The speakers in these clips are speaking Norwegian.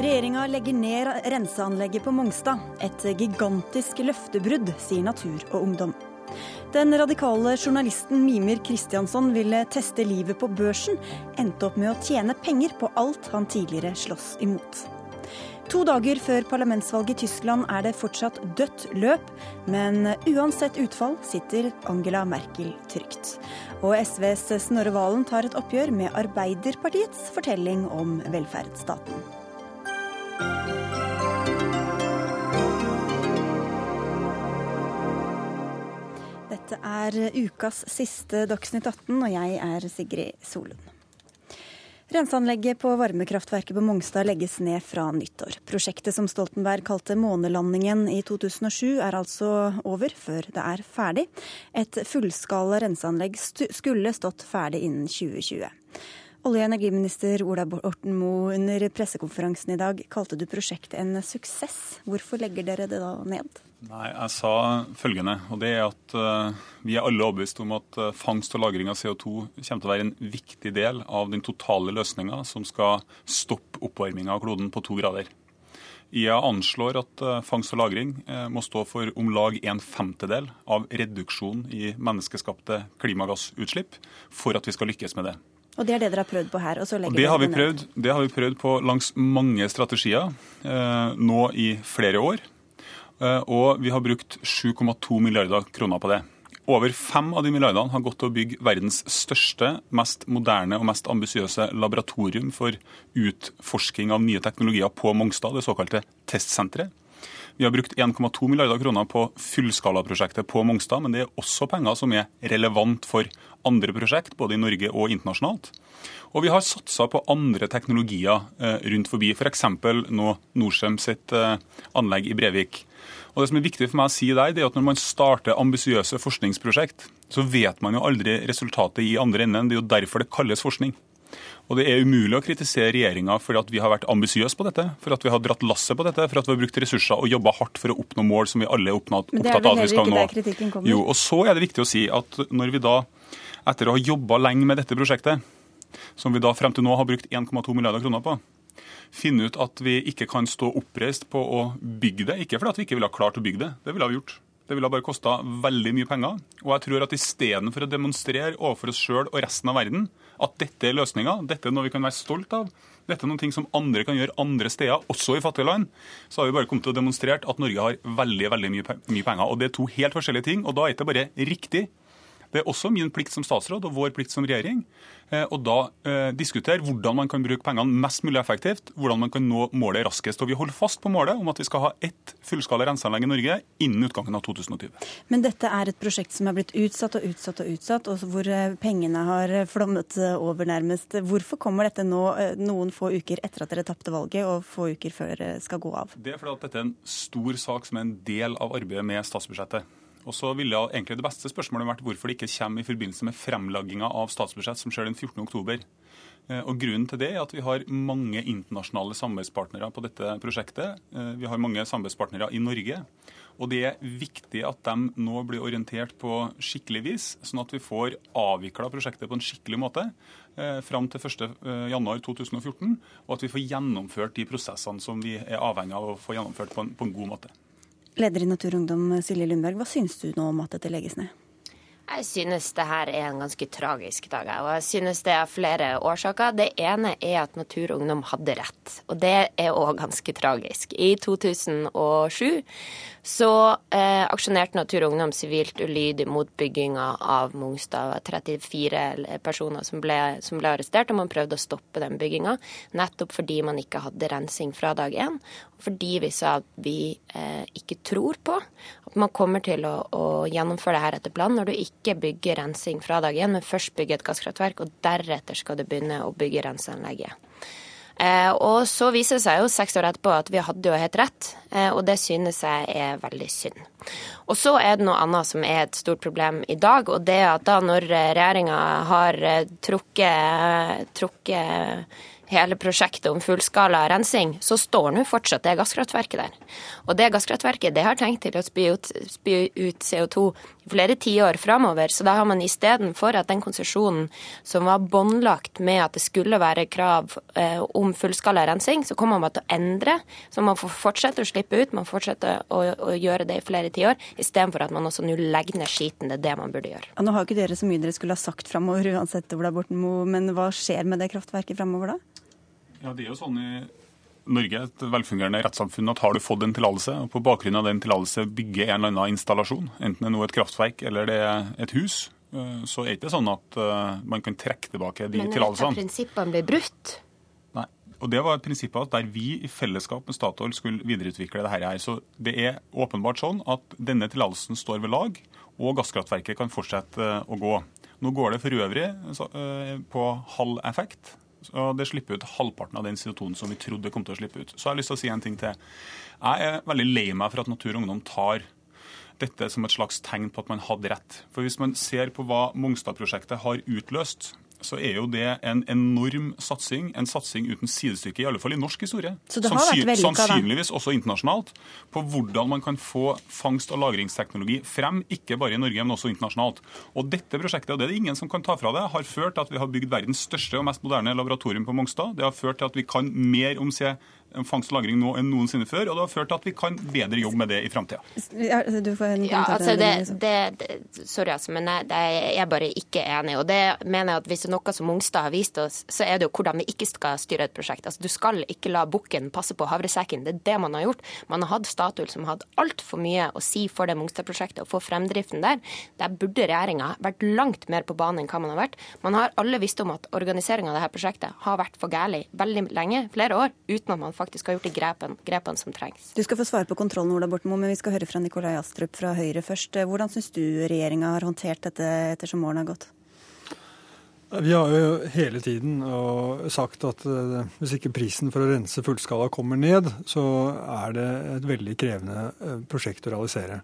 Regjeringa legger ned renseanlegget på Mongstad. Et gigantisk løftebrudd, sier Natur og Ungdom. Den radikale journalisten Mimir Kristiansson ville teste livet på børsen. Endte opp med å tjene penger på alt han tidligere slåss imot. To dager før parlamentsvalget i Tyskland er det fortsatt dødt løp, men uansett utfall sitter Angela Merkel trygt. Og SVs Snorre Valen tar et oppgjør med Arbeiderpartiets fortelling om velferdsstaten. Dette er ukas siste Dagsnytt 18, og jeg er Sigrid Solund. Renseanlegget på varmekraftverket på Mongstad legges ned fra nyttår. Prosjektet som Stoltenberg kalte månelandingen i 2007 er altså over før det er ferdig. Et fullskala renseanlegg skulle stått ferdig innen 2020. Olje- og energiminister Ola Borten Moe, under pressekonferansen i dag kalte du prosjektet en suksess. Hvorfor legger dere det da ned? Nei, Jeg sa følgende, og det er at uh, vi er alle overbevist om at uh, fangst og lagring av CO2 kommer til å være en viktig del av den totale løsninga som skal stoppe oppvarminga av kloden på to grader. IA anslår at uh, fangst og lagring må stå for om lag en femtedel av reduksjon i menneskeskapte klimagassutslipp for at vi skal lykkes med det. Og det er det dere har prøvd på her? og så legger det har, vi prøvd, det har vi prøvd på langs mange strategier nå i flere år. Eh, og vi har brukt 7,2 milliarder kroner på det. Over fem av de milliardene har gått til å bygge verdens største, mest moderne og mest ambisiøse laboratorium for utforsking av nye teknologier på Mongstad, det såkalte testsenteret. Vi har brukt 1,2 milliarder kroner på fullskalaprosjektet på Mongstad, men det er også penger som er relevant for andre prosjekt, både i Norge og internasjonalt. Og vi har satsa på andre teknologier eh, rundt forbi, f.eks. For nå Norcem sitt eh, anlegg i Brevik. Og det som er viktig for meg å si der, det er at Når man starter ambisiøse forskningsprosjekt, så vet man jo aldri resultatet i andre enden. Det er jo derfor det kalles forskning. Og Det er umulig å kritisere regjeringa for at vi har vært ambisiøse på dette, for at vi har dratt lasset på dette, for at vi har brukt ressurser og jobba hardt for å oppnå mål som vi alle er opptatt, av. Men det er vel heller ikke der kritikken kommer? Jo, og så er det viktig å si at når vi da, etter å ha jobba lenge med dette prosjektet, som vi da frem til nå har brukt 1,2 milliarder kroner på, finner ut at vi ikke kan stå oppreist på å bygge det. Ikke fordi vi ikke ville ha klart å bygge det, det ville vi gjort. Det ville bare kosta veldig mye penger. Og jeg tror at istedenfor å demonstrere overfor oss sjøl og resten av verden at dette er løsninga, dette er noe vi kan være stolt av, dette er noe som andre kan gjøre andre steder, også i fattige land, så har vi bare kommet til å demonstrere at Norge har veldig veldig mye, penger. Og Det er to helt forskjellige ting, og da er det bare riktig det er også min plikt som statsråd og vår plikt som regjering eh, å da eh, diskutere hvordan man kan bruke pengene mest mulig effektivt, hvordan man kan nå målet raskest. Og Vi holder fast på målet om at vi skal ha ett fullskala renseanlegg i Norge innen utgangen av 2020. Men dette er et prosjekt som er blitt utsatt og utsatt og utsatt, og hvor eh, pengene har flommet over nærmest. Hvorfor kommer dette nå noen få uker etter at dere tapte valget, og få uker før dere skal gå av? Det er fordi at dette er en stor sak som er en del av arbeidet med statsbudsjettet. Og så ville egentlig Det beste spørsmålet vært hvorfor det ikke kommer i forbindelse med fremlegginga av statsbudsjett som skjer den 14. oktober. Eh, og Grunnen til det er at vi har mange internasjonale samarbeidspartnere på dette prosjektet. Eh, vi har mange samarbeidspartnere i Norge. Og det er viktig at de nå blir orientert på skikkelig vis, sånn at vi får avvikla prosjektet på en skikkelig måte eh, fram til 1.1.2014, og at vi får gjennomført de prosessene som vi er avhengig av å få gjennomført på en, på en god måte. Leder i Natur og Ungdom, Silje Lundberg, hva syns du nå om at dette legges ned? Jeg synes det her er en ganske tragisk dag. Og jeg synes det er flere årsaker. Det ene er at Natur og Ungdom hadde rett. Og det er òg ganske tragisk. I 2007 så eh, aksjonerte Natur og Ungdom sivilt ulydig mot bygginga av Mongstad. 34 personer som ble, som ble, arrestert, og man prøvde å stoppe den bygginga. Nettopp fordi man ikke hadde rensing fra dag én. Fordi vi sa at vi eh, ikke tror på at man kommer til å, å gjennomføre det her etter planen. Når du ikke bygger rensing fra dag én, men først bygge et gasskraftverk, og deretter skal du begynne å bygge renseanlegget. Eh, og så viser det seg jo seks år etterpå at vi hadde jo helt rett, eh, og det synes jeg er veldig synd. Og så er det noe annet som er et stort problem i dag, og det er at da når regjeringa har eh, trukket, trukket hele prosjektet om fullskala rensing, så står nå fortsatt det gasskraftverket der. Og det gasskraftverket det har tenkt til å spy ut, spy ut CO2 flere tiår framover. Så da har man istedenfor at den konsesjonen som var båndlagt med at det skulle være krav eh, om fullskala rensing, så kommer man til å endre. Så man får fortsette å slippe ut, man fortsetter å, å gjøre det i flere tiår, istedenfor at man også nå legger ned skiten. Det er det man burde gjøre. Ja, nå har ikke dere så mye dere skulle ha sagt framover uansett, Ola Borten Moe, men hva skjer med det kraftverket framover da? Ja, det er jo sånn i Norge, et velfungerende rettssamfunn, at har du fått en tillatelse, og på bakgrunn av den tillatelse bygger en eller annen installasjon, enten det er nå et kraftverk eller det er et hus, eh, så er det ikke sånn at eh, man kan trekke tilbake de tillatelsene. Men prinsippene blir brutt? Nei. Og Det var et prinsippet der vi i fellesskap med Statoil skulle videreutvikle dette her. Så det er åpenbart sånn at denne tillatelsen står ved lag, og gasskraftverket kan fortsette eh, å gå. Nå går det for øvrig på halv effekt. Og det slipper ut halvparten av den CO2-en som vi trodde kom til å slippe ut. Så jeg har lyst til å si en ting til. Jeg er veldig lei meg for at Natur og Ungdom tar dette som et slags tegn på at man hadde rett. For hvis man ser på hva Mongstad-prosjektet har utløst, så er jo det en enorm satsing, en satsing uten sidestykke, i alle fall i norsk historie. Så det har vært vellykka, Sannsynligvis også internasjonalt, på hvordan man kan få fangst- og lagringsteknologi frem, ikke bare i Norge, men også internasjonalt. Og dette prosjektet, og det er det ingen som kan ta fra det, har ført til at vi har bygd verdens største og mest moderne laboratorium på Mongstad. Det har ført til at vi kan mer om fangst og lagring nå enn noensinne før, og det har ført til at vi kan bedre jobbe med det i framtida. Ja, altså det, det, det, sorry, altså, men jeg, jeg er bare ikke enig. Og det mener jeg at hvis det er noe som Mongstad har vist oss, så er det jo hvordan vi ikke skal styre et prosjekt. Altså, du skal ikke la bukken passe på havresekken. Det er det man har gjort. Man har hatt Statoil som har hatt altfor mye å si for det Mongstad-prosjektet og for fremdriften der. Der burde regjeringa vært langt mer på banen enn hva man har vært. Man har alle visst om at organiseringa av dette prosjektet har vært for gærlig veldig lenge, flere år, uten at man faktisk har gjort de grepene, grepene som trengs. Du skal få svare på kontrollen, Ola Borten men vi skal høre fra Nikolai Astrup fra Høyre først. Hvordan syns du regjeringa har håndtert dette ettersom årene har gått? Vi har jo hele tiden sagt at eh, hvis ikke prisen for å rense fullskala kommer ned, så er det et veldig krevende eh, prosjekt å realisere.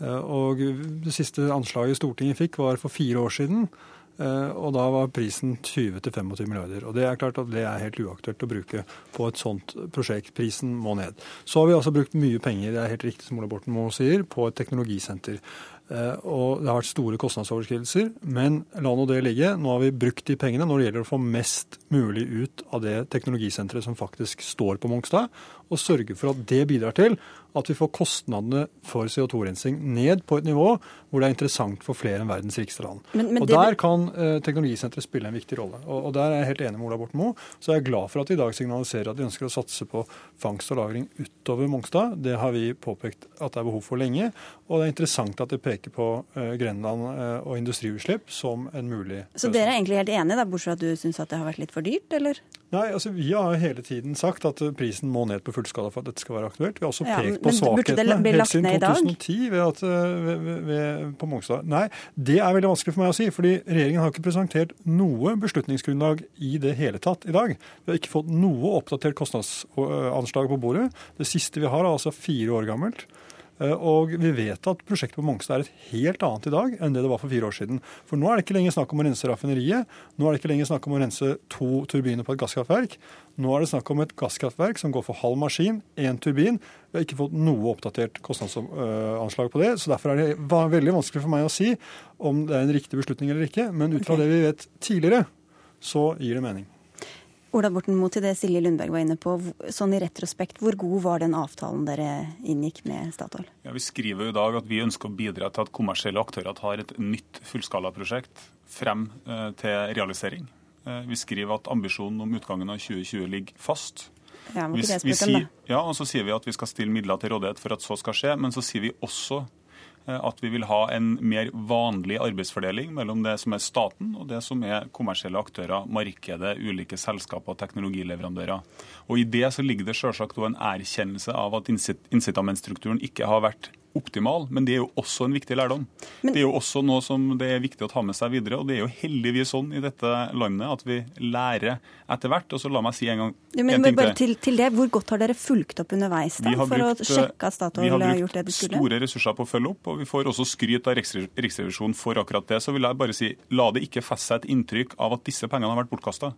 Eh, og Det siste anslaget Stortinget fikk, var for fire år siden. Eh, og da var prisen 20-25 milliarder. Og det er klart at det er helt uaktuelt å bruke på et sånt prosjekt. Prisen må ned. Så har vi altså brukt mye penger, det er helt riktig som Ole Borten Moe sier, på et teknologisenter. Eh, og det har vært store kostnadsoverskridelser. Men la nå det ligge. Nå har vi brukt de pengene når det gjelder å få mest mulig ut av det teknologisenteret som faktisk står på Mongstad, og sørge for at det bidrar til at vi får kostnadene for CO2-rensing ned på et nivå hvor det er interessant for flere enn verdens rikeste land. Men, men og Der kan eh, teknologisenteret spille en viktig rolle. Og, og, Der er jeg helt enig med Ola Borten Moe. Så jeg er glad for at de i dag signaliserer at de ønsker å satse på fangst og lagring utover Mongstad. Det har vi påpekt at det er behov for lenge. Og det er interessant at det peker på eh, Grenland eh, og industriutslipp som en mulig Så dere er egentlig helt enige, da, bortsett fra at du syns at det har vært litt for dyrt, eller? Nei, altså Vi har hele tiden sagt at prisen må ned på fullskala for at dette skal være aktuelt. Vi har også pekt ja, på svakhetene helt siden 2010 ved at, eh, ved, ved, på Mongstad. Nei, det er veldig vanskelig for meg å si. fordi regjeringen har ikke presentert noe beslutningsgrunnlag i det hele tatt i dag. Vi har ikke fått noe oppdatert kostnadsanslag på bordet. Det siste vi har er altså fire år gammelt. Eh, og vi vet at prosjektet på Mongstad er et helt annet i dag enn det det var for fire år siden. For nå er det ikke lenger snakk om å rense raffineriet. Nå er det ikke lenger snakk om å rense to turbiner på et gasskraftverk. Nå er det snakk om et gasskraftverk som går for halv maskin, én turbin. Vi har ikke fått noe oppdatert kostnadsanslag på det. Så derfor er det veldig vanskelig for meg å si om det er en riktig beslutning eller ikke. Men ut fra det vi vet tidligere, så gir det mening. Ola Borten Moe, til det Silje Lundberg var inne på. Sånn i retrospekt, hvor god var den avtalen dere inngikk med Statoil? Ja, vi skriver jo i dag at vi ønsker å bidra til at kommersielle aktører tar et nytt fullskalaprosjekt frem eh, til realisering. Eh, vi skriver at ambisjonen om utgangen av 2020 ligger fast. Ja, vi, vi, ja, og så sier vi at vi skal stille midler til rådighet for at så skal skje, men så sier vi også at vi vil ha en mer vanlig arbeidsfordeling mellom det som er staten og det som er kommersielle aktører, markedet, ulike selskaper og teknologileverandører. Og I det så ligger det selvsagt en erkjennelse av at incitamentstrukturen ikke har vært optimal, men det er jo også en viktig lærdom. Men, det er jo også noe som det er viktig å ta med seg videre. og Det er jo heldigvis sånn i dette landet at vi lærer etter hvert. Og så la meg si en gang ja, men, en ting bare til. til det, Hvor godt har dere fulgt opp underveis da, for brukt, å sjekke at Statoil har gjort det de skulle? Vi har brukt store ressurser på å følge opp, og vi får også skryt av Riksrevisjonen for akkurat det. Så vil jeg bare si, la det ikke feste seg et inntrykk av at disse pengene har vært bortkasta.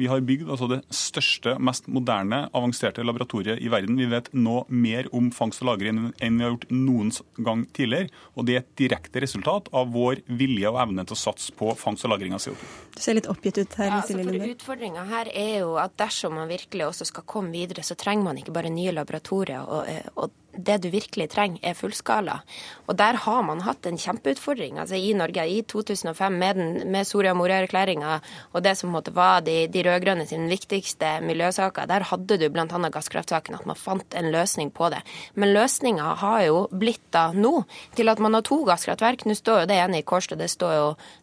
Vi har bygd altså det største, mest moderne, avanserte laboratoriet i verden. Vi vet nå mer om fangst og lagring enn vi har gjort noen gang tidligere. Og det er et direkte resultat av vår vilje og evne til å satse på fangst og lagring av CO2. Du ser litt oppgitt ut her. Ja, altså for Utfordringa her er jo at dersom man virkelig også skal komme videre, så trenger man ikke bare nye laboratorier. og, eh, og det du virkelig trenger, er fullskala. Og der har man hatt en kjempeutfordring altså i Norge. I 2005 med, den, med Soria Moria-erklæringa og det som måtte være de, de rød-grønne sine viktigste miljøsaker, der hadde du bl.a. gasskraftsaken, at man fant en løsning på det. Men løsninga har jo blitt da nå til at man har to gasskraftverk. Nå står jo det ene i Kårstø, det,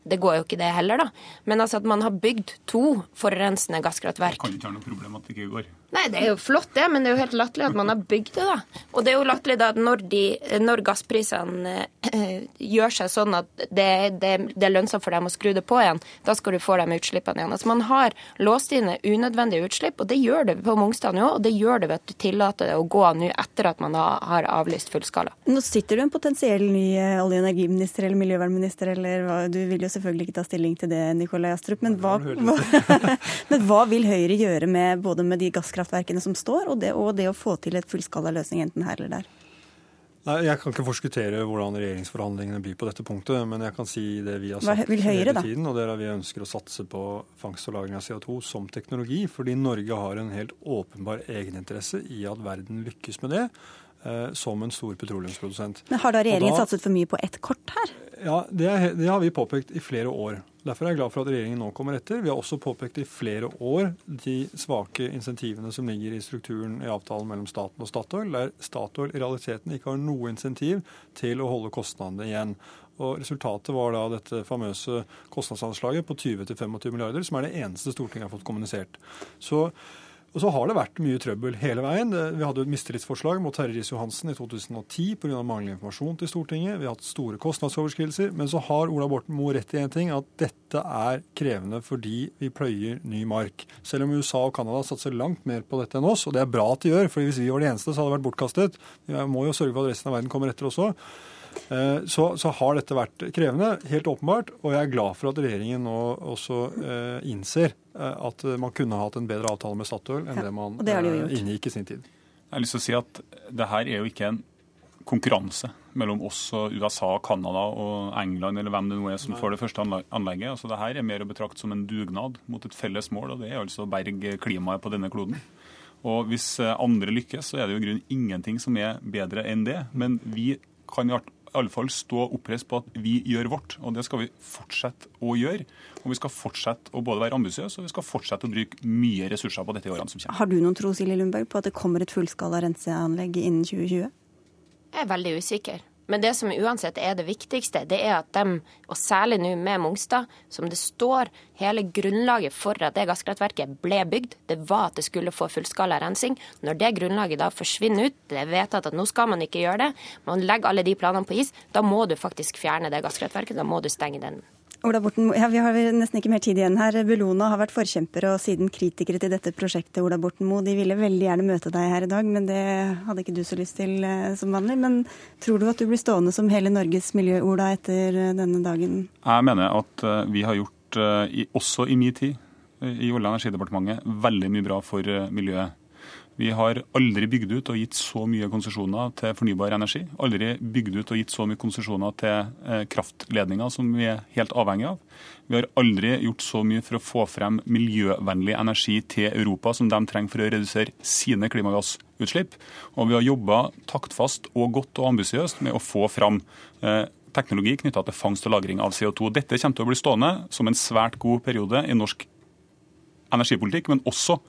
det går jo ikke det heller, da. Men altså at man har bygd to forurensende gasskraftverk. Det kan ikke være noe problem at det ikke går. Nei, det er jo flott det, men det er jo helt latterlig at man har bygd det, da. Og det er jo latterlig da når, de, når gassprisene eh, gjør seg sånn at det, det, det, er lønnsomt for dem å skru det på igjen, da skal du få de utslippene igjen. Altså Man har låst inne unødvendige utslipp, og det gjør det på Mongstad nå. Og det gjør det ved at du tillater det å gå nå etter at man har avlyst fullskala. Nå sitter du en potensiell ny eh, olje- og energiminister eller miljøvernminister, eller hva, du vil jo selvfølgelig ikke ta stilling til det, Nikolai Astrup, men hva, hva, men hva vil Høyre gjøre med både med de gasskraftverkene gasskraftverkene som står, og det, og det å få til et fullskala løsning enten her eller der? Nei, Jeg kan ikke forskuttere hvordan regjeringsforhandlingene blir på dette punktet, men jeg kan si det vi har sagt Høyre, hele tiden, og det er at vi ønsker å satse på fangst og lagring av CO2 som teknologi, fordi Norge har en helt åpenbar egeninteresse i at verden lykkes med det. Eh, som en stor petroleumsprodusent. Men Har da regjeringen da, satset for mye på ett kort her? Ja, det, det, har vi påpekt i flere år. Derfor er jeg glad for at regjeringen nå kommer etter. Vi har også påpekt i flere år de svake insentivene som ligger i strukturen i avtalen mellom staten og Statoil, der Statoil i realiteten ikke har noe insentiv til å holde kostnadene igjen. Og Resultatet var da dette famøse kostnadsanslaget på 20-25 milliarder, som er det eneste Stortinget har fått kommunisert. Så og så har det vært mye trøbbel hele veien. Vi hadde et mistillitsforslag mot Terje Riis-Johansen i 2010 pga. manglende informasjon til Stortinget. Vi har hatt store kostnadsoverskridelser. Men så har Ola Borten Moe rett i en ting, at dette er krevende fordi vi pløyer ny mark. Selv om USA og Canada satser langt mer på dette enn oss, og det er bra at de gjør, for hvis vi var de eneste, så hadde det vært bortkastet. Vi må jo sørge for at resten av verden kommer etter også. Eh, så, så, har dette vært krevende, helt åpenbart. Og jeg er glad for at regjeringen nå også eh, innser eh, at man kunne hatt en bedre avtale med Statoil enn ja, det man det de inngikk i sin tid. Jeg har lyst til å si at det her er jo ikke en konkurranse mellom oss og USA, Canada og England eller hvem det nå er som får det første anlegget. Altså, det her er mer å betrakte som en dugnad mot et felles mål, og det er altså å berge klimaet på denne kloden. Og Hvis andre lykkes, så er det jo i grunnen ingenting som er bedre enn det. Men vi kan i alle fall stå oppreist på at vi gjør vårt. Og det skal vi fortsette å gjøre. Og vi skal fortsette å både være ambisiøse og vi skal fortsette å bruke mye ressurser på dette i årene som kommer. Har du noen tro Silje Lundberg, på at det kommer et fullskala renseanlegg innen 2020? Jeg er veldig usikker. Men det som uansett er det viktigste, det er at de, og særlig nå med Mongstad, som det står hele grunnlaget for at det gasskraftverket ble bygd, det var at det skulle få fullskala rensing. Når det grunnlaget da forsvinner ut, det er vedtatt at nå skal man ikke gjøre det, man legger alle de planene på is, da må du faktisk fjerne det gasskraftverket. Da må du stenge den Ola Borten, ja, Vi har nesten ikke mer tid igjen her. Bellona har vært forkjempere og siden kritikere til dette prosjektet. Ola Borten Moe, de ville veldig gjerne møte deg her i dag, men det hadde ikke du så lyst til eh, som vanlig. Men tror du at du blir stående som hele Norges miljø-Ola etter eh, denne dagen? Jeg mener at eh, vi har gjort, også i min tid i Olje- og energidepartementet, veldig mye bra for miljøet. Vi har aldri bygd ut og gitt så mye konsesjoner til fornybar energi. Aldri bygd ut og gitt så mye konsesjoner til eh, kraftledninger som vi er helt avhengig av. Vi har aldri gjort så mye for å få frem miljøvennlig energi til Europa som de trenger for å redusere sine klimagassutslipp. Og vi har jobba taktfast og godt og ambisiøst med å få frem eh, teknologi knytta til fangst og lagring av CO2. Dette kommer til å bli stående som en svært god periode i norsk energipolitikk, men også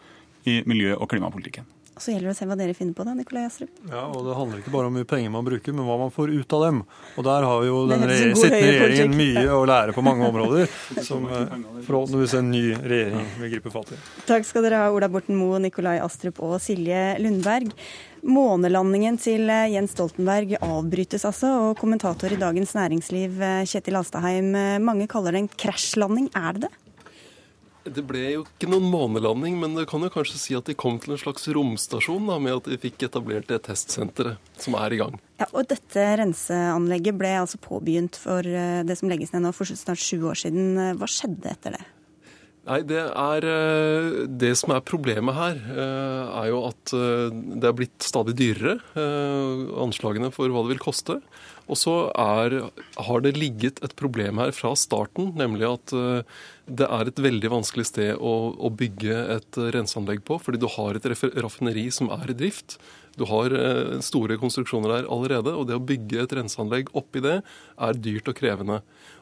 i miljø- og klimapolitikken. Og så gjelder det å se hva dere finner på da, Nikolai Astrup. Ja, og Det handler ikke bare om hvor mye penger man bruker, men hva man får ut av dem. Og Der har jo den sittende regjeringen mye å lære på mange områder, som eh, forhåpentligvis en ny regjering vil gripe fatt i. Takk skal dere ha, Ola Borten Moe, Nikolai Astrup og Silje Lundberg. Månelandingen til eh, Jens Stoltenberg avbrytes altså, og kommentator i Dagens Næringsliv, eh, Kjetil Alstaheim, mange kaller det en krasjlanding. Er det det? Det ble jo ikke noen månelanding, men det kan jo kanskje si at de kom til en slags romstasjon da, med at de fikk etablert det testsenteret som er i gang. Ja, og Dette renseanlegget ble altså påbegynt for eh, det som legges ned nå for snart sju år siden. Hva skjedde etter det? Nei, det, er, eh, det som er problemet her, eh, er jo at eh, det er blitt stadig dyrere. Anslagene for hva det vil koste. Og så har det ligget et problem her fra starten, nemlig at det er et veldig vanskelig sted å, å bygge et renseanlegg på, fordi du har et raffineri som er i drift. Du har store konstruksjoner der allerede, og det å bygge et renseanlegg oppi det er dyrt og krevende.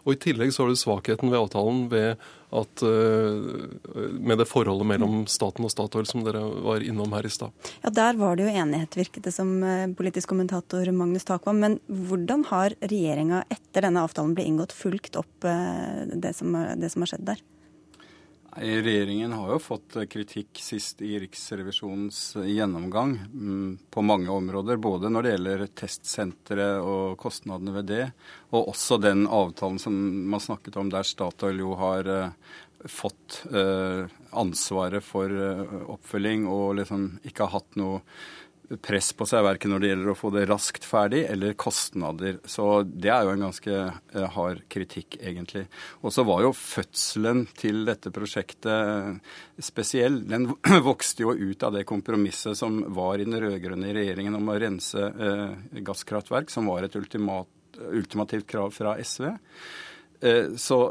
Og I tillegg så har du svakheten ved avtalen ved at, uh, med det forholdet mellom staten og Statoil som dere var innom her i stad. Ja, Der var det jo enighet, virket det som eh, politisk kommentator Magnus Takvam. Men hvordan har regjeringa etter denne avtalen ble inngått, fulgt opp det, som, det som har skjedd der? Regjeringen har jo fått kritikk sist i Riksrevisjonens gjennomgang mm, på mange områder. Både når det gjelder testsenteret og kostnadene ved det, og også den avtalen som man snakket om der Statoil jo har eh, fått eh, ansvaret for eh, oppfølging og liksom ikke har hatt noe press på seg, verken når det gjelder å få det raskt ferdig eller kostnader. Så det er jo en ganske eh, hard kritikk, egentlig. Og så var jo fødselen til dette prosjektet spesiell. Den vokste jo ut av det kompromisset som var i den rød-grønne regjeringen om å rense eh, gasskraftverk, som var et ultimat, ultimativt krav fra SV. Eh, så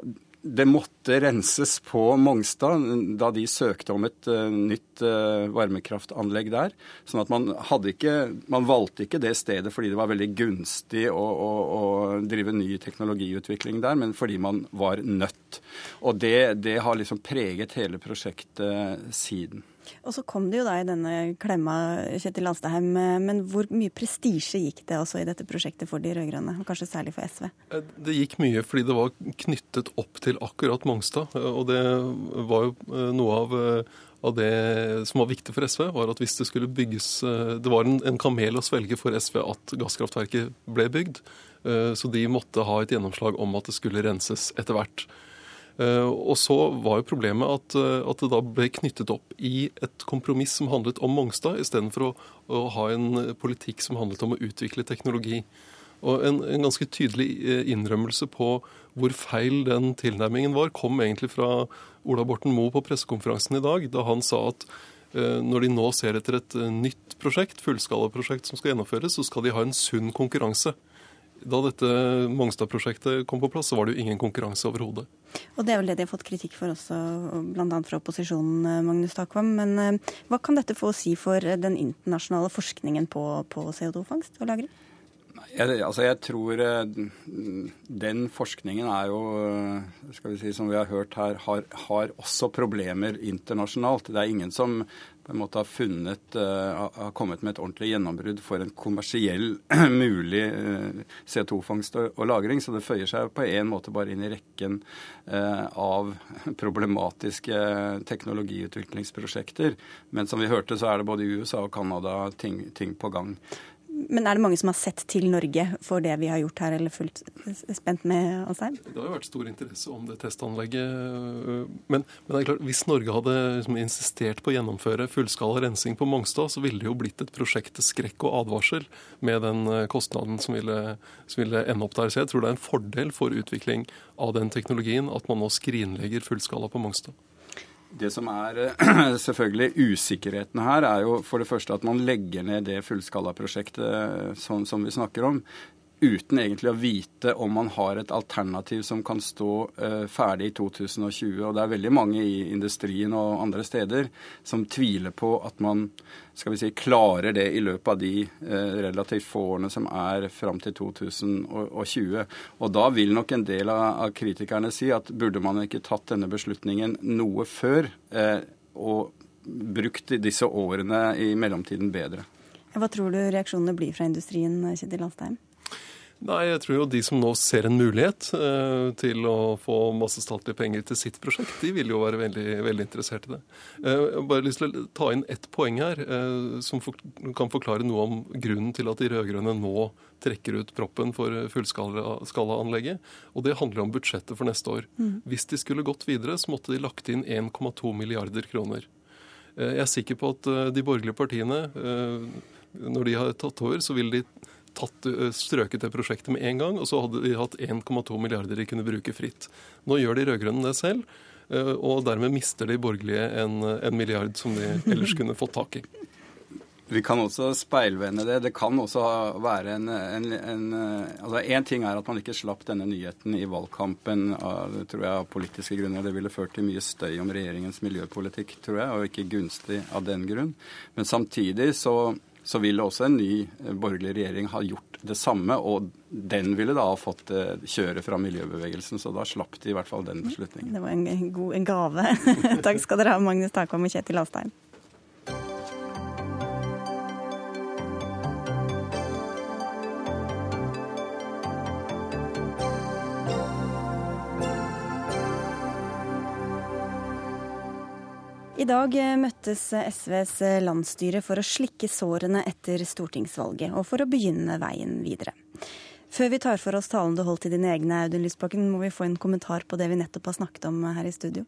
det måtte renses på Mongstad da de søkte om et uh, nytt uh, varmekraftanlegg der. Sånn at man, ikke, man valgte ikke det stedet fordi det var veldig gunstig å, å, å, drive ny teknologiutvikling der, men fordi man var nødt. Og det, det har liksom preget hele prosjektet siden. Og så kom det jo da i denne klemma, Kjetil Alstaheim. Men hvor mye prestisje gikk det også i dette prosjektet for de rød-grønne, og kanskje særlig for SV? Eh, det gikk mye fordi det var knyttet opp til akkurat Mongstad. Og det var jo eh, noe av eh, av det som var viktig for SV, var at hvis det skulle bygges Det var en, en kamel å svelge for SV at gasskraftverket ble bygd. Så de måtte ha et gjennomslag om at det skulle renses etter hvert. Eh, og så var jo problemet at, eh, at, det da ble knyttet opp i et kompromiss som handlet om Mongstad, istedenfor å, å ha en politikk som handlet om å utvikle teknologi. Og en, en, ganske tydelig eh, innrømmelse på hvor feil den tilnærmingen var, kom egentlig fra Ola Borten Moe på pressekonferansen i dag, da han sa at når de nå ser etter et nytt prosjekt, fullskalaprosjekt som skal gjennomføres, så skal de ha en sunn konkurranse. Da dette Mongstad-prosjektet kom på plass, så var det jo ingen konkurranse overhodet. Og det er vel det de har fått kritikk for også, bl.a. fra opposisjonen, eh, Magnus Takvam. Men eh, hva kan dette få å si for den internasjonale forskningen på, på CO2-fangst og -lagring? Jeg, altså jeg tror eh, den forskningen er jo, skal vi si, som vi har hørt her, har, har også problemer internasjonalt. Det er ingen som på en måte har funnet uh, har kommet med et ordentlig gjennombrudd for en kommersiell mulig uh, CO2-fangst og, -lagring. Så det føyer seg på en måte bare inn i rekken uh, av problematiske teknologiutviklingsprosjekter. Men som vi hørte, så er det både i USA og Canada ting, ting på gang. Men er det mange som har sett til Norge for det vi har gjort her, eller fulgt spent med Alsheim? Det har jo vært stor interesse om det testanlegget. Men, men det er klart, hvis Norge hadde liksom insistert på å gjennomføre fullskala rensing på Mongstad, så ville det jo blitt et prosjekt til skrekk og advarsel med den eh, kostnaden som ville, som ville ende opp der. Så jeg tror det er en fordel for utvikling av den teknologien at man nå skrinlegger fullskala på Mongstad. Det som er eh, selvfølgelig usikkerheten her, er jo for det første at man legger ned det fullskalaprosjektet eh, som, som vi snakker om, uten egentlig å vite om man har et alternativ som kan stå uh, ferdig i 2020. Og det er veldig mange i industrien og andre steder som tviler på at man skal vi si, klarer det i løpet av de uh, relativt få årene som er fram til 2020. Og da vil nok en del av, av, kritikerne si at burde man ikke tatt denne beslutningen noe før uh, og brukt disse årene i mellomtiden bedre. Hva tror du reaksjonene blir fra industrien, Kjetil Alstheim? Nei, jeg tror jo de som nå ser en mulighet eh, til å få masse statlige penger til sitt prosjekt, de vil jo være veldig, veldig interessert i det. Eh, jeg har bare lyst til å ta inn ett poeng her, eh, som for, kan forklare noe om grunnen til at de rød-grønne nå trekker ut proppen for fullskalaanlegget. Og det handler om budsjettet for neste år. Mm. Hvis de skulle gått videre, så måtte de lagt inn 1,2 milliarder kroner. Eh, jeg er sikker på at eh, de borgerlige partiene, eh, når de har tatt over, så vil de tatt, strøket det prosjektet med en gang, og så hadde de hatt 1,2 milliarder de kunne bruke fritt. Nå gjør de rød-grønne det selv. Og dermed mister de borgerlige en, en milliard som de ellers kunne fått tak i. Vi kan også speilvende det. Det kan også være en, en, altså ting er at man ikke slapp denne nyheten i valgkampen av, tror jeg, av politiske grunner. Det ville ført til mye støy om regjeringens miljøpolitikk, tror jeg, og ikke gunstig av den grunn. Men samtidig så, så ville også en ny borgerlig regjering ha gjort det samme. Og den ville da ha fått kjøre fra miljøbevegelsen, så da slapp de i hvert fall den beslutningen. Det var en, god, en gave. Takk skal dere ha, Magnus Takvam og Kjetil Astheim. I dag møttes SVs landsstyre for å slikke sårene etter stortingsvalget, og for å begynne veien videre. Før vi tar for oss talen du holdt til dine egne, Audun Lysbakken, må vi få en kommentar på det vi nettopp har snakket om her i studio.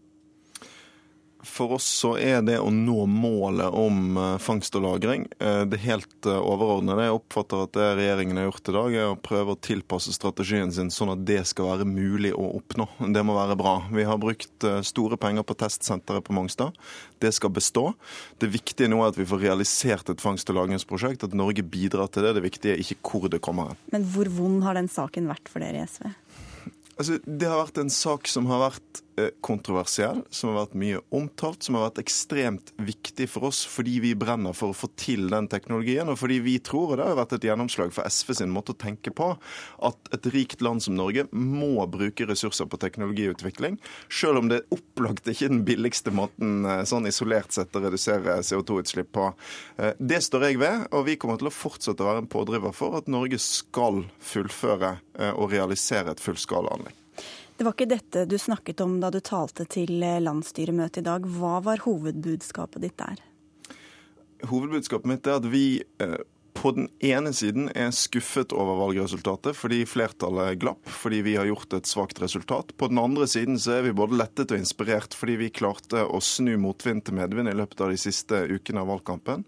For oss så er det å nå målet om eh, fangst og lagring eh, det helt eh, overordnede. Jeg oppfatter at det regjeringen har gjort i dag, er å prøve å tilpasse strategien sin sånn at det skal være mulig å oppnå. Det må være bra. Vi har brukt store penger på testsenteret på Mongstad. Det skal bestå. Det viktige nå er at vi får realisert et fangst- og lagringsprosjekt, at Norge bidrar til det. Det viktige er ikke hvor det kommer hen. Men hvor vond har den saken vært for dere i SV? Altså, det har vært en sak som har vært kontroversiell, som har vært mye omtalt, som har vært ekstremt viktig for oss fordi vi brenner for å få til den teknologien, og fordi vi tror, og det har vært et gjennomslag for SV sin måte å tenke på, at et rikt land som Norge må bruke ressurser på teknologiutvikling, selv om det opplagt ikke er den billigste måten eh, sånn isolert sett å redusere CO2-utslipp på. Eh, det står jeg ved, og vi kommer til å fortsette å være en pådriver for at Norge skal fullføre og realisere et fullskalaanlegg. Det var ikke dette du snakket om da du talte til landsstyremøtet i dag. Hva var hovedbudskapet ditt der? Hovedbudskapet mitt er at vi eh, på den ene siden er skuffet over valgresultatet fordi flertallet glapp, fordi vi har gjort et svakt resultat. På den andre siden så er vi både lettet og inspirert fordi vi klarte å snu motvind til medvind i løpet av de siste ukene av valgkampen.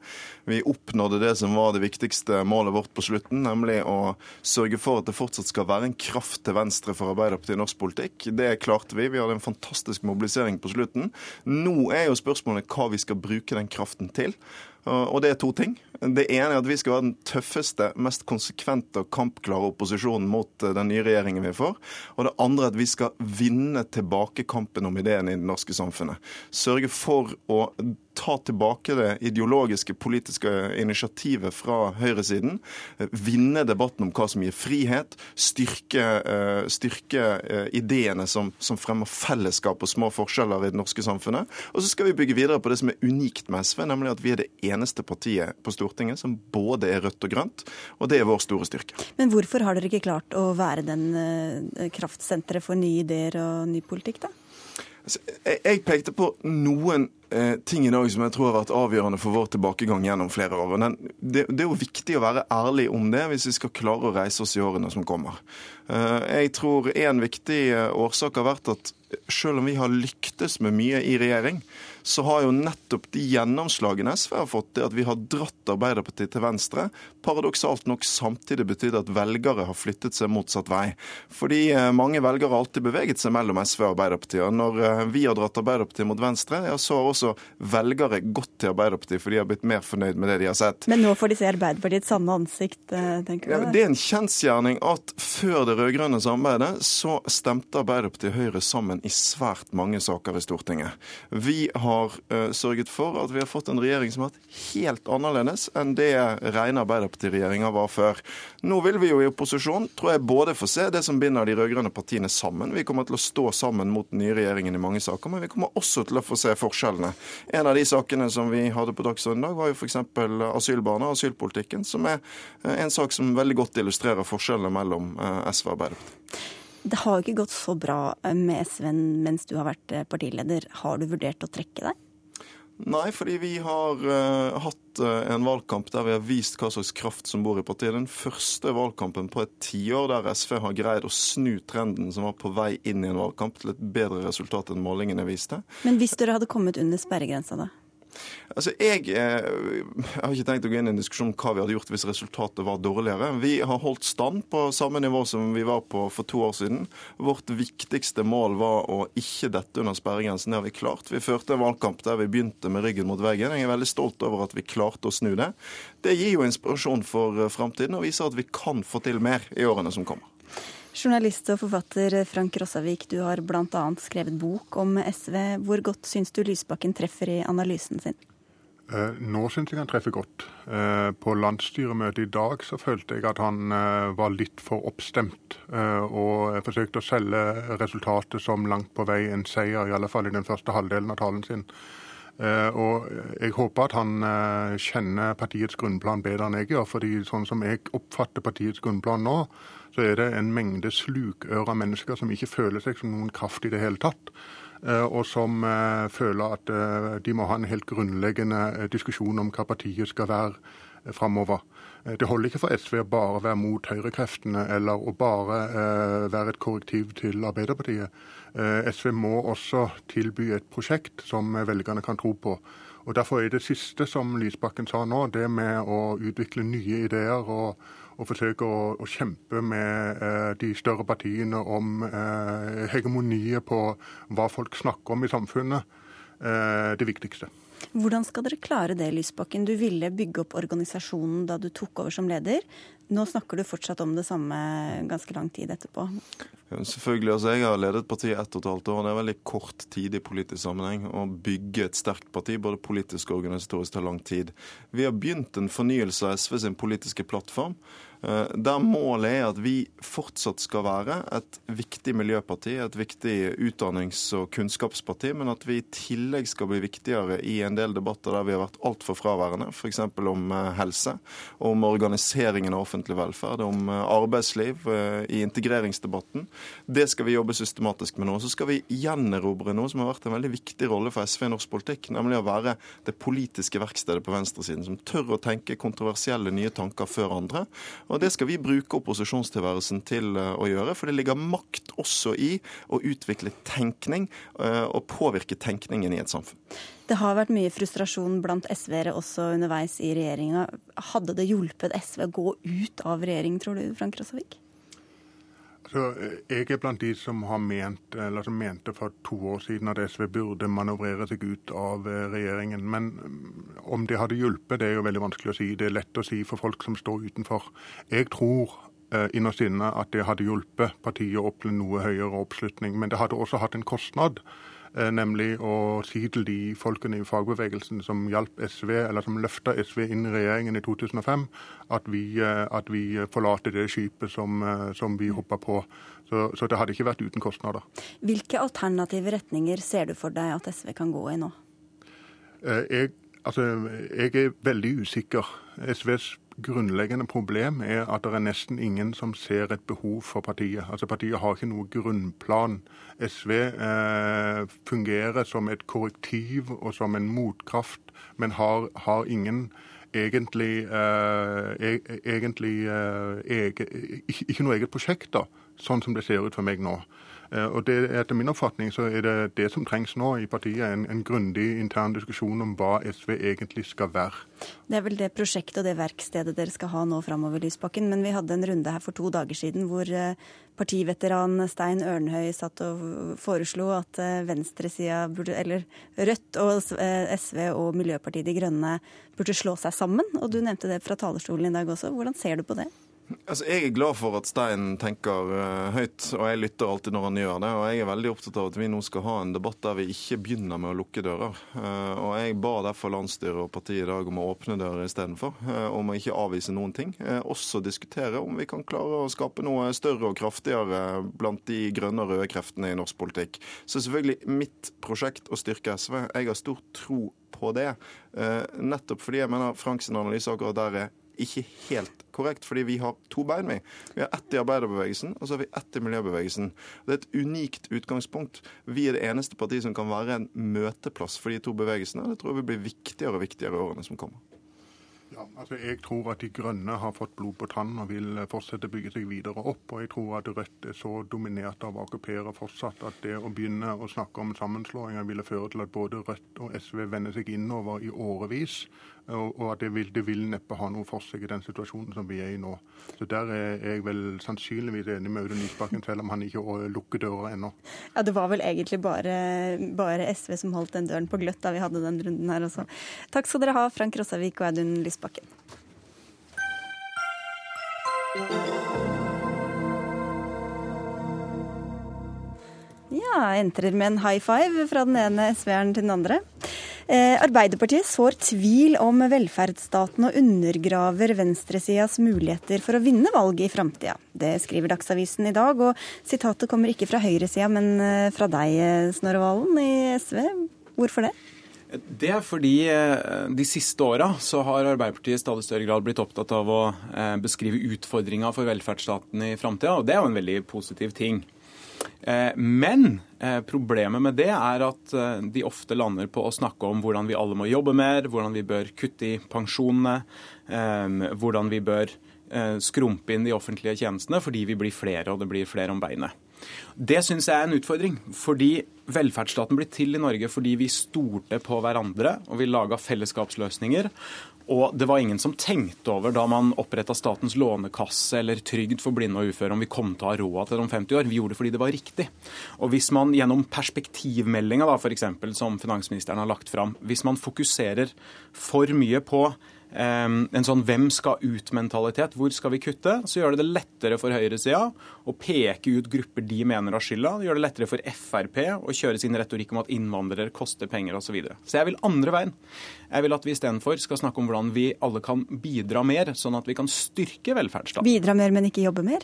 Vi oppnådde det som var det viktigste målet vårt på slutten, nemlig å sørge for at det fortsatt skal være en kraft til venstre for Arbeiderpartiet i norsk politikk. Det klarte vi. Vi hadde en fantastisk mobilisering på slutten. Nå er jo spørsmålet hva vi skal bruke den kraften til. Og det er to ting. Det ene er at vi skal være den tøffeste, mest konsekvente og kampklare opposisjonen mot eh, den nye regjeringen vi får. Og det andre er at vi skal vinne tilbake kampen om ideene i det norske samfunnet. Sørge for å ta tilbake det ideologiske, politiske initiativet fra høyresiden. Vinne debatten om hva som gir frihet. Styrke, eh, styrke eh, ideene som, som, fremmer fellesskap og små forskjeller i det norske samfunnet. Og så skal vi bygge videre på det som er unikt med SV, nemlig at vi er det eneste partiet på Stortinget som både er rødt og grønt. Og det er vår store styrke. Men hvorfor har dere ikke klart å være den eh, kraftsenteret for nye ideer og ny politikk, da? Altså, jeg pekte på noen Eh, ting i dag som jeg tror har vært avgjørende for vår tilbakegang gjennom flere år. Det, det, er jo viktig å være ærlig om det hvis vi skal klare å reise oss i årene som kommer. Eh, jeg tror en viktig eh, årsak har vært at selv om vi har lyktes med mye i regjering, så har jo nettopp de gjennomslagene SV har fått, det at vi har dratt Arbeiderpartiet til venstre, paradoksalt nok samtidig betydd at velgere har flyttet seg motsatt vei. Fordi mange velgere har alltid beveget seg mellom SV og Arbeiderpartiet. Og når vi har dratt Arbeiderpartiet mot venstre, ja, så har også også velgere gått til Arbeiderpartiet, for de har blitt mer fornøyd med det de har sett. Men nå får de se Arbeiderpartiets sanne ansikt, eh, tenker du? Ja, det er en kjensgjerning at før det rød-grønne samarbeidet, så stemte Arbeiderpartiet og Høyre sammen i svært mange saker i Stortinget. Vi har uh, sørget for at vi har fått en regjering som har vært helt annerledes enn det rene Arbeiderparti-regjeringa var før. Nå vil vi jo i opposisjon, tror jeg, både få se det som binder de rød-grønne partiene sammen. Vi kommer til å stå sammen mot den nye regjeringen i mange saker, men vi kommer også til å få se forskjellene. En av de sakene som vi hadde på dagsordenen i dag, var jo f.eks. asylbarna og asylpolitikken, som er eh, en sak som veldig godt illustrerer forskjellene mellom eh, SV og Arbeiderpartiet. Det har ikke gått så bra eh, med SV mens du har vært partileder. Har du vurdert å trekke deg? Nei, fordi vi har uh, hatt uh, en valgkamp der vi har vist hva slags kraft som bor i partiet. Den første valgkampen på et tiår der SV har greid å snu trenden som var på vei inn i en valgkamp, til et bedre resultat enn målingene viste. Men hvis dere hadde kommet under sperregrensa, da? Altså, eh, jeg, har ikke tenkt å gå inn i en diskusjon om hva vi hadde gjort hvis resultatet var dårligere. Vi har holdt stand på samme nivå som vi var på for to år siden. Vårt viktigste mål var å ikke dette under sperregrensen. Det har vi klart. Vi førte en valgkamp der vi begynte med ryggen mot veggen. Jeg er veldig stolt over at vi klarte å snu det. Det gir jo inspirasjon for eh, framtiden og viser at vi kan få til mer i årene som kommer. Journalist og forfatter Frank Rossavik, du har bl.a. skrevet bok om SV. Hvor godt syns du Lysbakken treffer i analysen sin? Eh, nå syns jeg han treffer godt. Eh, på landsstyremøtet i dag så følte jeg at han eh, var litt for oppstemt. Og forsøkte å selge resultatet som langt på vei en seier, i alle fall i den første halvdelen av talen sin. Og jeg håper at han kjenner partiets grunnplan bedre enn jeg gjør. fordi sånn som jeg oppfatter partiets grunnplan nå, så er det en mengde slukøra mennesker som ikke føler seg som noen kraft i det hele tatt. Eh, og som eh, føler at eh, de må ha en helt grunnleggende diskusjon om hva partiet skal være framover. Det holder ikke for SV å bare være mot høyrekreftene eller å bare være et korrektiv til Arbeiderpartiet. SV må også tilby et prosjekt som velgerne kan tro på. Og Derfor er det siste som Lysbakken sa nå, det med å utvikle nye ideer og og forsøker å, å kjempe med eh, de større partiene om eh, hegemoniet på hva folk snakker om i samfunnet, eh, det viktigste. Hvordan skal dere klare det, Lysbakken? Du ville bygge opp organisasjonen da du tok over som leder. Nå snakker du fortsatt om det samme ganske lang tid etterpå. Selvfølgelig, altså Jeg har ledet partiet ett og et halvt år. Det er veldig kort tid i politisk sammenheng. Å bygge et sterkt parti, både politisk og organisatorisk, tar lang tid. Vi har begynt en fornyelse av SV sin politiske plattform. Eh, der målet er at vi fortsatt skal være et viktig miljøparti, et viktig utdannings- og kunnskapsparti, men at vi i tillegg skal bli viktigere i en del debatter der vi har vært altfor fraværende, f.eks. om eh, helse, om organiseringen av offentlig velferd, om eh, arbeidsliv, i integreringsdebatten. Det skal vi jobbe systematisk med nå. Så skal vi gjenerobre noe som har vært en veldig viktig rolle for SV i norsk politikk, nemlig å være det politiske verkstedet på venstresiden, som tør å tenke kontroversielle nye tanker før andre og Det skal vi bruke opposisjonstilværelsen til eh, å gjøre, for det ligger makt også i å utvikle tenkning eh, og påvirke tenkningen i et samfunn. Det har vært mye frustrasjon blant SV-ere også underveis i regjeringa. Hadde det hjulpet SV å gå ut av regjering, tror du, Frank Rossavik? Så eh, jeg er blant de som har ment, eller som mente for to år siden at SV burde manøvrere seg ut av eh, regjeringen. Men mm, om det hadde hjulpet, det er jo veldig vanskelig å si. Det er lett å si for folk som står utenfor. Jeg tror eh, innerst inne at det hadde hjulpet partiet å oppnå noe høyere oppslutning. Men det hadde også hatt en kostnad. Eh, nemlig å si til de folkene i fagbevegelsen som hjalp SV, eller som løfta SV inn i regjeringen i 2005, at vi, eh, at vi forlater det skipet som, eh, som vi hoppa på. Så, så, det hadde ikke vært uten kostnader. Hvilke alternative retninger ser du for deg at SV kan gå i nå? Jeg, altså, jeg er veldig usikker. SVs grunnleggende problem er at det er nesten ingen som ser et behov for partiet. Altså Partiet har ikke noe grunnplan. SV eh, fungerer som et korrektiv og som en motkraft, men har, har ingen egentlig, eh, e egentlig eh, ege, ikke noe eget prosjekt, da, sånn som det ser ut for meg nå. Eh, og det, Etter min oppfatning så er det det som trengs nå i partiet, en, en grundig intern diskusjon om hva SV egentlig skal være. Det er vel det prosjektet og det verkstedet dere skal ha nå framover, Lysbakken. Men vi hadde en runde her for to dager siden hvor eh, partiveteran Stein Ørnhøi satt og foreslo at eh, venstresida burde, eller Rødt og SV og Miljøpartiet De Grønne burde slå seg sammen. Og du nevnte det fra talerstolen i dag også. Hvordan ser du på det? Altså, Jeg er glad for at Stein tenker uh, høyt, og jeg lytter alltid når han gjør det. Og jeg er veldig opptatt av at vi nå skal ha en debatt der vi ikke begynner med å lukke dører. Uh, og jeg ba derfor landsstyret og partiet i dag om å åpne dører istedenfor. Uh, om å ikke avvise noen ting. også diskutere om vi kan klare å skape noe større og kraftigere blant de grønne og røde kreftene i norsk politikk. Så selvfølgelig mitt prosjekt å styrke SV. Jeg har stor tro på det. nettopp fordi jeg mener Franks analyse akkurat der er ikke helt korrekt, fordi vi har to bein. Vi Vi har ett i arbeiderbevegelsen, og så har vi ett i miljøbevegelsen. Det er et unikt utgangspunkt. Vi er det eneste partiet som kan være en møteplass for de to bevegelsene. Det tror jeg vil bli viktigere og viktigere i årene som kommer. Ja, altså Jeg tror at De Grønne har fått blod på tann og vil fortsette å bygge seg videre opp. Og jeg tror at Rødt er så dominert av AKP-ere fortsatt at det å begynne å snakke om sammenslåinger ville føre til at både Rødt og SV vender seg innover i årevis. Og at det vil, det vil neppe ha noe for seg i den situasjonen som vi er i nå. Så Der er jeg vel sannsynligvis enig med Audun Lysbakken, selv om han ikke lukker døra ennå. Ja, Det var vel egentlig bare, bare, SV som holdt den døren på gløtt da vi hadde den runden her også. Takk skal dere ha, Frank Rossavik og Audun Lysbakken. Lysbakken. Ja, entrer med en high five fra den ene SV-eren til den andre. Eh, Arbeiderpartiet sår tvil om velferdsstaten og undergraver venstresidas muligheter for å vinne valget i framtida. Det skriver Dagsavisen i dag, og sitatet kommer ikke fra høyresida, men eh, fra deg, Snorre Valen i SV. Hvorfor det? Det er fordi eh, de siste åra så har Arbeiderpartiet i stadig større grad blitt opptatt av å eh, beskrive utfordringa for velferdsstaten i framtida, og det er jo en veldig positiv ting. Eh, men problemet med det er at de ofte lander på å snakke om hvordan vi alle må jobbe mer, hvordan vi bør kutte i pensjonene, hvordan vi bør skrumpe inn de offentlige tjenestene fordi vi blir flere og det blir flere om beinet. Det syns jeg er en utfordring. Fordi velferdsstaten ble til i Norge fordi vi stolte på hverandre og vi laga fellesskapsløsninger. Og det var ingen som tenkte over da man oppretta Statens lånekasse eller trygd for blinde og uføre om vi kom til å ha råd til det om 50 år. Vi gjorde det fordi det var riktig. Og hvis man gjennom perspektivmeldinga, f.eks., som finansministeren har lagt fram, hvis man fokuserer for mye på en sånn hvem skal ut-mentalitet. Hvor skal vi kutte? Så gjør det det lettere for høyresida å peke ut grupper de mener har skylda. Det gjør det lettere for Frp å kjøre sin retorikk om at innvandrere koster penger osv. Så, videre. så jeg vil andre veien. Jeg vil at vi istedenfor skal snakke om hvordan vi alle kan bidra mer, sånn at vi kan styrke velferdsstaten. Bidra mer, men ikke jobbe mer?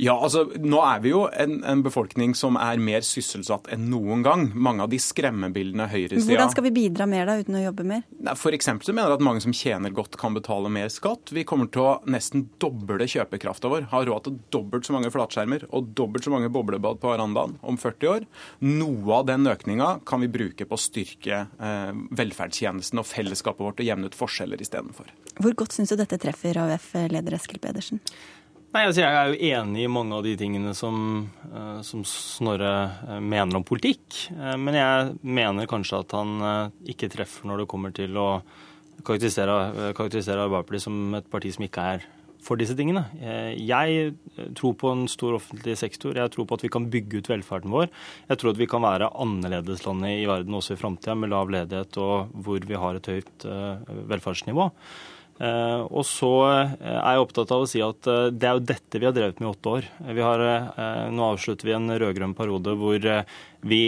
Ja, altså nå er vi jo en, en befolkning som er mer sysselsatt enn noen gang. Mange av de skremmebildene høyresida Hvordan skal vi bidra mer da, uten å jobbe mer? F.eks. så mener jeg at mange som tjener godt, kan betale mer skatt. Vi kommer til å nesten doble kjøpekrafta vår. Ha råd til dobbelt så mange flatskjermer og dobbelt så mange boblebad på verandaen om 40 år. Noe av den økninga kan vi bruke på å styrke eh, velferdstjenesten og fellesskapet vårt og jevne ut forskjeller istedenfor. Hvor godt syns du dette treffer AUF-leder Eskil Pedersen? Nei, altså Jeg er jo enig i mange av de tingene som, uh, som, Snorre uh, mener om politikk. Uh, men jeg mener kanskje at han ikke treffer når det kommer til å karakterisere, karakterisere Arbeiderpartiet som et parti som ikke er for disse tingene. Jeg tror på en stor offentlig sektor. Jeg tror på at vi kan bygge ut velferden vår. Jeg tror at vi kan være annerledeslandet i verden også i framtida, med lav ledighet og hvor vi har et høyt velferdsnivå. Eh, og så eh, er jeg opptatt av å si at eh, det er jo dette vi har drevet med i åtte år. Har, nå avslutter vi en rød-grønn periode hvor vi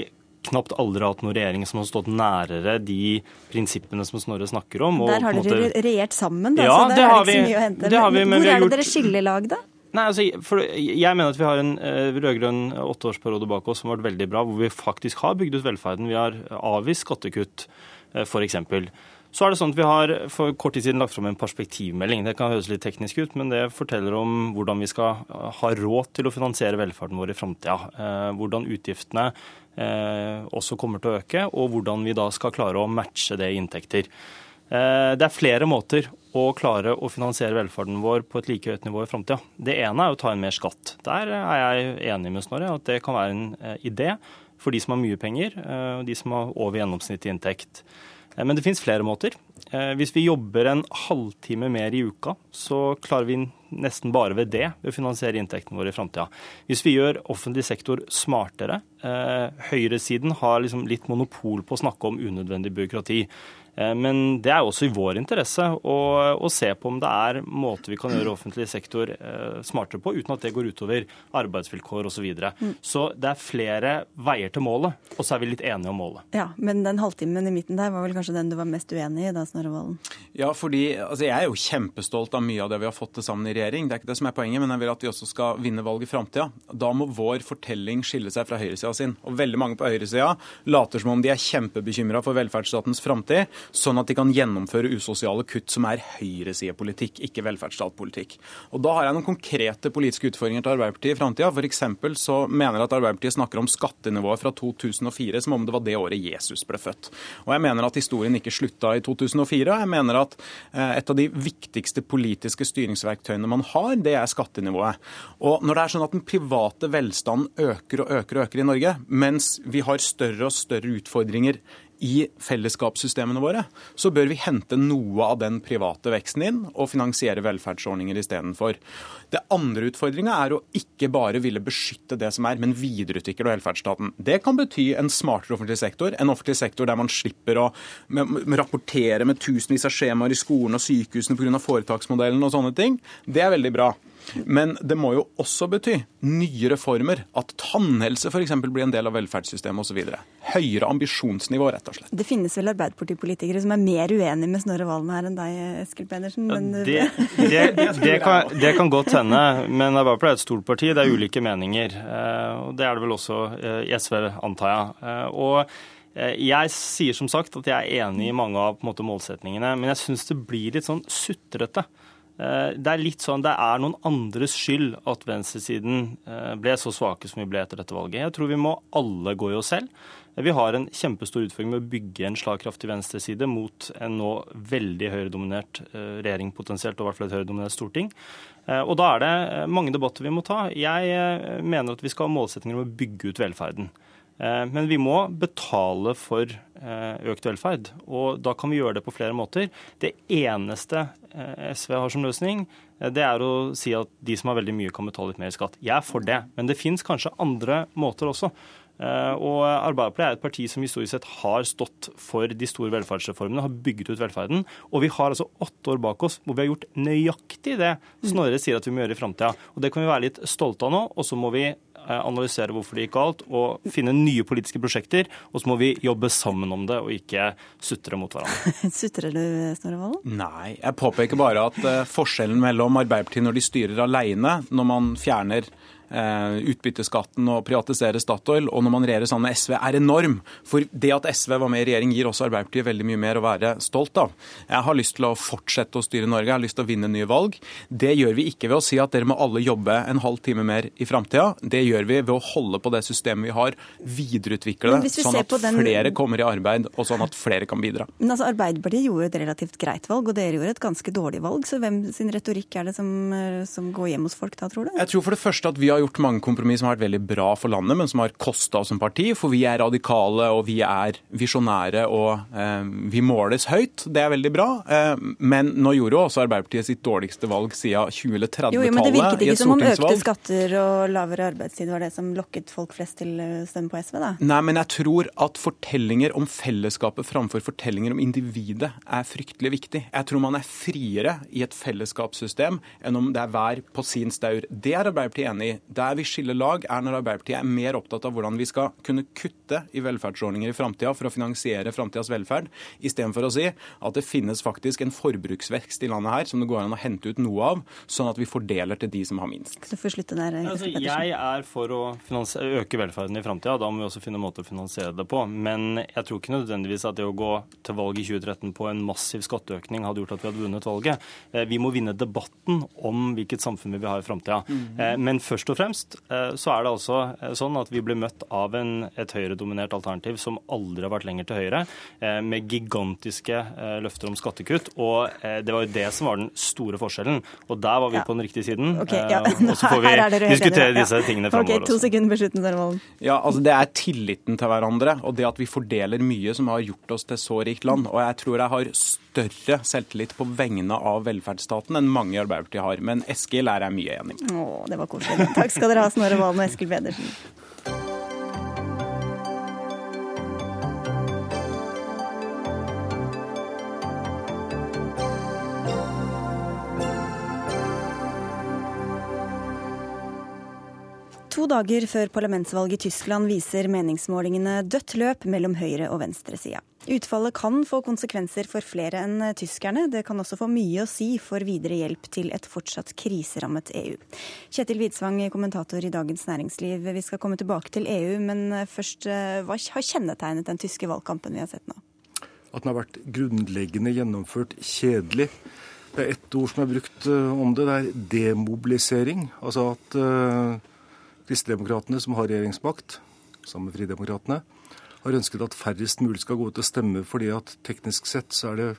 knapt aldri hatt noen regjering som har stått nærere de prinsippene som Snorre snakker om. Der har dere måte... regjert sammen, da, ja, så det, er ikke så mye å hente. Har vi, men hvor er det gjort... dere skiller lag, da? Nei, altså, for Jeg mener at vi har en rød-grønn åtteårsperiode bak oss som har vært veldig bra, hvor vi faktisk har bygd ut velferden. Vi har avvist skattekutt, f.eks. Så er det sånn at Vi har for kort tid siden lagt fram en perspektivmelding. Det kan høres litt teknisk ut, men det forteller om hvordan vi skal ha råd til å finansiere velferden vår i framtida. Eh, hvordan utgiftene eh, også kommer til å øke, og hvordan vi da skal klare å matche det i inntekter. Eh, det er flere måter å klare å finansiere velferden vår på et like høyt nivå i framtida. Det ene er å ta inn mer skatt. Der er jeg enig med Snorre at det kan være en idé for de som har mye penger, og de som har over gjennomsnittlig inntekt. Eh, men det finnes flere måter. Eh, hvis vi jobber en halvtime mer i uka, så klarer vi nesten bare ved det ved å finansiere inntektene våre i framtida. Hvis vi gjør offentlig sektor smartere eh, Høyresiden har liksom litt monopol på å snakke om unødvendig byråkrati. Eh, men det er også i vår interesse å, å, se på om det er måter vi kan gjøre offentlig sektor eh, smartere på, uten at det går utover arbeidsvilkår osv. Så, videre. mm. så det er flere veier til målet, og så er vi litt enige om målet. Ja, Men den halvtimen i midten der var vel kanskje den du var mest uenig i da, Snorre Valen? Ja, fordi altså, jeg er jo kjempestolt av mye av det vi har fått til sammen i regjering. Det er ikke det som er poenget, men jeg vil at vi også skal vinne valg i framtida. Da må vår fortelling skille seg fra høyresida sin. Og veldig mange på høyresida later som om de er kjempebekymra for velferdsstatens framtid sånn at de kan gjennomføre usosiale kutt som er høyresidepolitikk, ikke velferdsstatpolitikk. Og Da har jeg noen konkrete politiske utfordringer til Arbeiderpartiet i framtida. F.eks. så mener jeg at Arbeiderpartiet snakker om skattenivået fra 2004 som om det var det året Jesus ble født. Og jeg mener at historien ikke slutta i 2004. og Jeg mener at eh, et av de viktigste politiske styringsverktøyene man har, det er skattenivået. Og når det er sånn at den private velstanden øker og øker og øker i Norge, mens vi har større og større utfordringer i fellesskapssystemene våre, så bør vi hente noe av den private veksten inn og finansiere velferdsordninger istedenfor. Det andre utfordringa er å ikke bare ville beskytte det som er, men videreutvikle velferdsstaten. Det kan bety en smartere offentlig sektor, en offentlig sektor der man slipper å rapportere med tusenvis av skjemaer i skolen og sykehusene pga. foretaksmodellen og sånne ting. Det er veldig bra. Men det må jo også bety nye reformer. At tannhelse f.eks. blir en del av velferdssystemet osv. Høyere ambisjonsnivå, rett og slett. Det finnes vel Arbeiderpartipolitikere som er mer uenig med Snorre Valen her enn deg, Eskil Pedersen? Men... Det, det, det, kan, det, kan, godt hende, men Arbeiderpartiet er et stort parti. Det er ulike meninger. Eh, og Det er det vel også eh, i SV, antar jeg. Eh, og jeg sier som sagt at jeg er enig i mange av måte, målsetningene, men jeg syns det blir litt sånn sutrete. Eh, det er litt sånn, det er noen andres skyld at venstresiden eh, ble så svake som vi ble etter dette valget. Jeg tror vi må alle gå i oss selv. Vi har en kjempestor utfordring med å bygge en slagkraftig venstreside mot en nå veldig høyredominert eh, regjering potensielt, og i hvert fall et høyredominert storting. Og da er det mange debatter vi må ta. Jeg mener at vi skal ha målsettinger om å bygge ut velferden. Eh, men vi må betale for eh, økt velferd, og da kan vi gjøre det på flere måter. Det eneste eh, SV har som løsning, det er å si at de som har veldig mye, kan betale litt mer i skatt. Jeg er for det, men det fins kanskje andre måter også. Og Arbeiderpartiet er et parti som historisk sett har stått for de store velferdsreformene, har bygget ut velferden. Og vi har altså åtte år bak oss hvor vi har gjort nøyaktig det Snorre sier at vi må gjøre i framtida. Og det kan vi være litt stolte av nå, og så må vi analysere hvorfor det gikk galt, og finne nye politiske prosjekter. Og så må vi jobbe sammen om det, og ikke sutre mot hverandre. Sutrer du, Snorre Valen? Nei, jeg påpeker bare at uh, forskjellen mellom Arbeiderpartiet når de styrer alene, når man fjerner Eh, utbytteskatten og privatisere Statoil, og når man regjerer sammen med SV, er enorm. For det at SV var med i regjering, gir også Arbeiderpartiet veldig mye mer å være stolt av. Jeg har lyst til å fortsette å styre Norge, jeg har lyst til å vinne nye valg. Det gjør vi ikke ved å si at dere må alle jobbe en halv time mer i framtida. Det gjør vi ved å holde på det systemet vi har, videreutvikle det, sånn at den... flere kommer i arbeid, og sånn at flere kan bidra. Men altså, Arbeiderpartiet gjorde et relativt greit valg, og dere gjorde et ganske dårlig valg. Så hvem sin retorikk er det som, eh, som går hjem hos folk da, tror du? Jeg tror for det første at vi har gjort mange kompromiss som har vært veldig bra for landet, men som har kosta oss som parti. For vi er radikale og vi er visjonære og eh, vi måles høyt. Det er veldig bra. Eh, men nå gjorde jo også Arbeiderpartiet sitt dårligste valg siden 20- eller 30-tallet. Jo, jo, men det virket ikke som om økte skatter og lavere arbeidstid var det som lokket folk flest til å stemme på SV, da? Nei, men jeg tror at fortellinger om fellesskapet framfor fortellinger om individet er fryktelig viktig. Jeg tror man er friere i et fellesskapssystem enn om det er hver på sin staur. Det er Arbeiderpartiet enig i. Der vi skiller lag, er når Arbeiderpartiet er mer opptatt av hvordan vi skal kunne kutte i velferdsordninger i framtida for å finansiere framtidas velferd, istedenfor å si at det finnes faktisk en forbruksvekst i landet her som det går an å hente ut noe av, sånn at vi fordeler til de som har minst. Du får slutte der, altså, Jeg er for å øke velferden i framtida. Da må vi også finne en måte å finansiere det på. Men jeg tror ikke nødvendigvis at det å gå til valg i 2013 på en massiv skatteøkning hadde gjort at vi hadde vunnet valget. Eh, vi må vinne debatten om hvilket samfunn vi vil ha i framtida. Mm. Men først og fremst Eh, så er det altså sånn at vi ble møtt av en, et høyredominert alternativ som aldri har vært lenger til høyre, eh, med gigantiske løfter om skattekutt. Og det var jo det som var den store forskjellen. Og der var vi ja. på den riktige siden. Okay, ja. Og så får vi diskutere disse tingene framover okay, to sekunder på slutten, Sørvolden. Ja, altså Det er tilliten til hverandre og det at vi fordeler mye som har gjort oss til så rikt land. Og jeg tror jeg har større selvtillit på vegne av velferdsstaten enn mange i Arbeiderpartiet har. Men Eskil er jeg mye enig med. Å, det var koselig. Takk skal dere ha, Snorre Valen og Eskil Pedersen. To dager før parlamentsvalget i Tyskland viser meningsmålingene dødt løp mellom høyre- og venstresida. Utfallet kan få konsekvenser for flere enn tyskerne. Det kan også få mye å si for videre hjelp til et fortsatt kriserammet EU. Kjetil Widsvang, kommentator i Dagens Næringsliv. Vi skal komme tilbake til EU, men først, eh, hva har kjennetegnet den tyske valgkampen vi har sett nå? At den har vært grunnleggende gjennomført kjedelig. Det er ett ord som er brukt eh, om det, det er demobilisering. Altså at uh, Kristendemokratene, som har regjeringsmakt, sammen med Fridemokratene, har ønsket at færrest mulig skal gå ut og stemme, fordi at teknisk sett så er det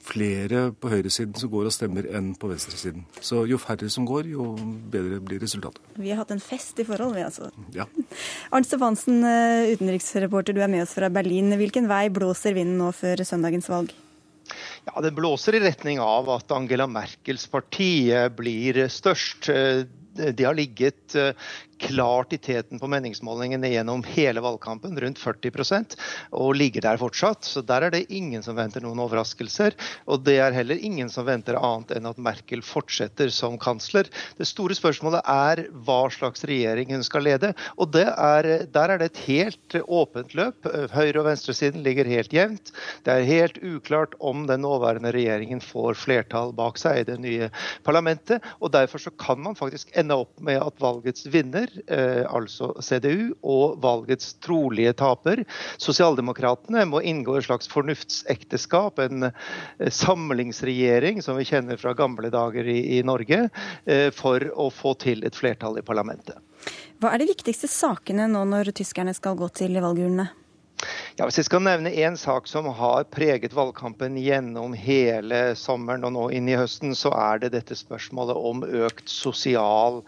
flere på høyresiden som går og stemmer enn på venstresiden. Så jo færre som går, jo bedre blir resultatet. Vi har hatt en fest i forhold, vi altså. Ja. Arnt Stefansen, eh, utenriksreporter, du er med oss fra Berlin. Hvilken vei blåser vinden nå før søndagens valg? Ja, Det blåser i retning av at Angela Merkels parti eh, blir størst. Eh, de har ligget klart i teten på meningsmålingene gjennom hele valgkampen, rundt 40% og ligger der fortsatt. Så der er det ingen som venter noen overraskelser. Og det er heller ingen som venter annet enn at Merkel fortsetter som kansler. Det store spørsmålet er hva slags regjering hun skal lede. Og er, der er det et helt åpent løp. Høyre- og venstresiden ligger helt jevnt. Det er helt uklart om den nåværende regjeringen får flertall bak seg i det nye parlamentet. Og derfor så kan man faktisk ende opp med at valgets vinner Eh, altså CDU, og valgets trolige taper. Sosialdemokratene må inngå et slags fornuftsekteskap, en eh, samlingsregjering som vi kjenner fra gamle dager i, i Norge, eh, for å få til et flertall i parlamentet. Hva er de viktigste sakene nå når tyskerne skal gå til valgurnene? Ja, hvis jeg skal nevne én sak som har preget valgkampen gjennom hele sommeren og nå inn i høsten, så er det dette spørsmålet om økt sosial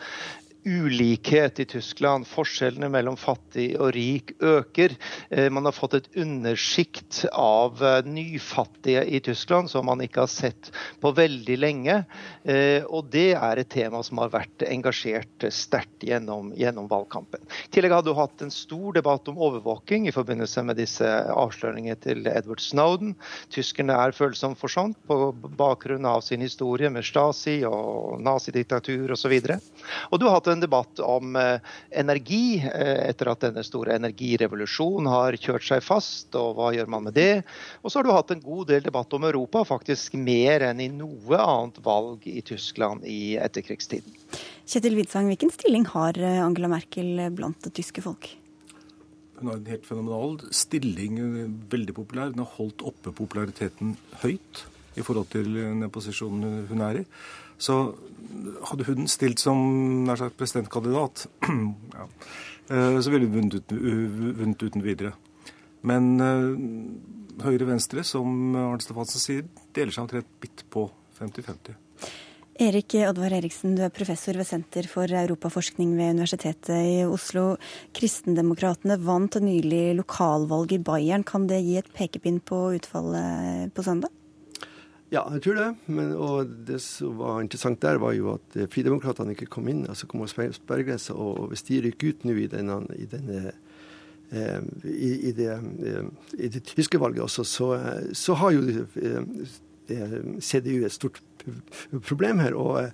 ulikhet i Tyskland. Forskjellene mellom fattig og rik øker. Eh, man har fått et undersjikt av eh, nyfattige i Tyskland som man ikke har sett på veldig lenge. Eh, og det er et tema som har vært engasjert sterkt gjennom, gjennom valgkampen. I tillegg hadde du hatt en stor debatt om overvåking i forbindelse med disse avsløringene til Edward Snowden. Tyskerne er følsomme for sånt på bakgrunn av sin historie med Stasi og nazidiktatur osv. Og, så og du har hatt en debatt om eh, energi eh, etter at denne store energirevolusjonen har kjørt seg fast, og hva gjør man med det? Og så har du hatt en god del debatt om Europa, faktisk mer enn i noe annet valg i Tyskland i etterkrigstiden. Kjetil Widsang, hvilken stilling har eh, Angela Merkel blant det tyske folk? Hun har en helt fenomenal stilling, veldig populær. Hun har holdt oppe populariteten høyt i forhold til den posisjonen hun er i. Så hadde hun stilt som sagt presidentkandidat, ja, eh, så ville hun vunnet, vunnet, uten videre. Men uh, høyre-venstre, som Arne Stefansen sier, deler seg omtrent bitt på 50-50. Erik Oddvar Eriksen, du er professor ved Senter for europaforskning ved Universitetet i Oslo. Kristendemokratene vant nylig lokalvalget i Bayern. Kan det gi et pekepinn på utfallet på søndag? Ja, jeg tror det. Men, og det som var interessant der, var jo at eh, Fridemokratene ikke kom inn. altså kom over sperregrensa. Og hvis de rykker ut nå i denne, i, denne, eh, i, i, det, eh, i, det, tyske valget også, så, så har jo CDU et stort problem her. og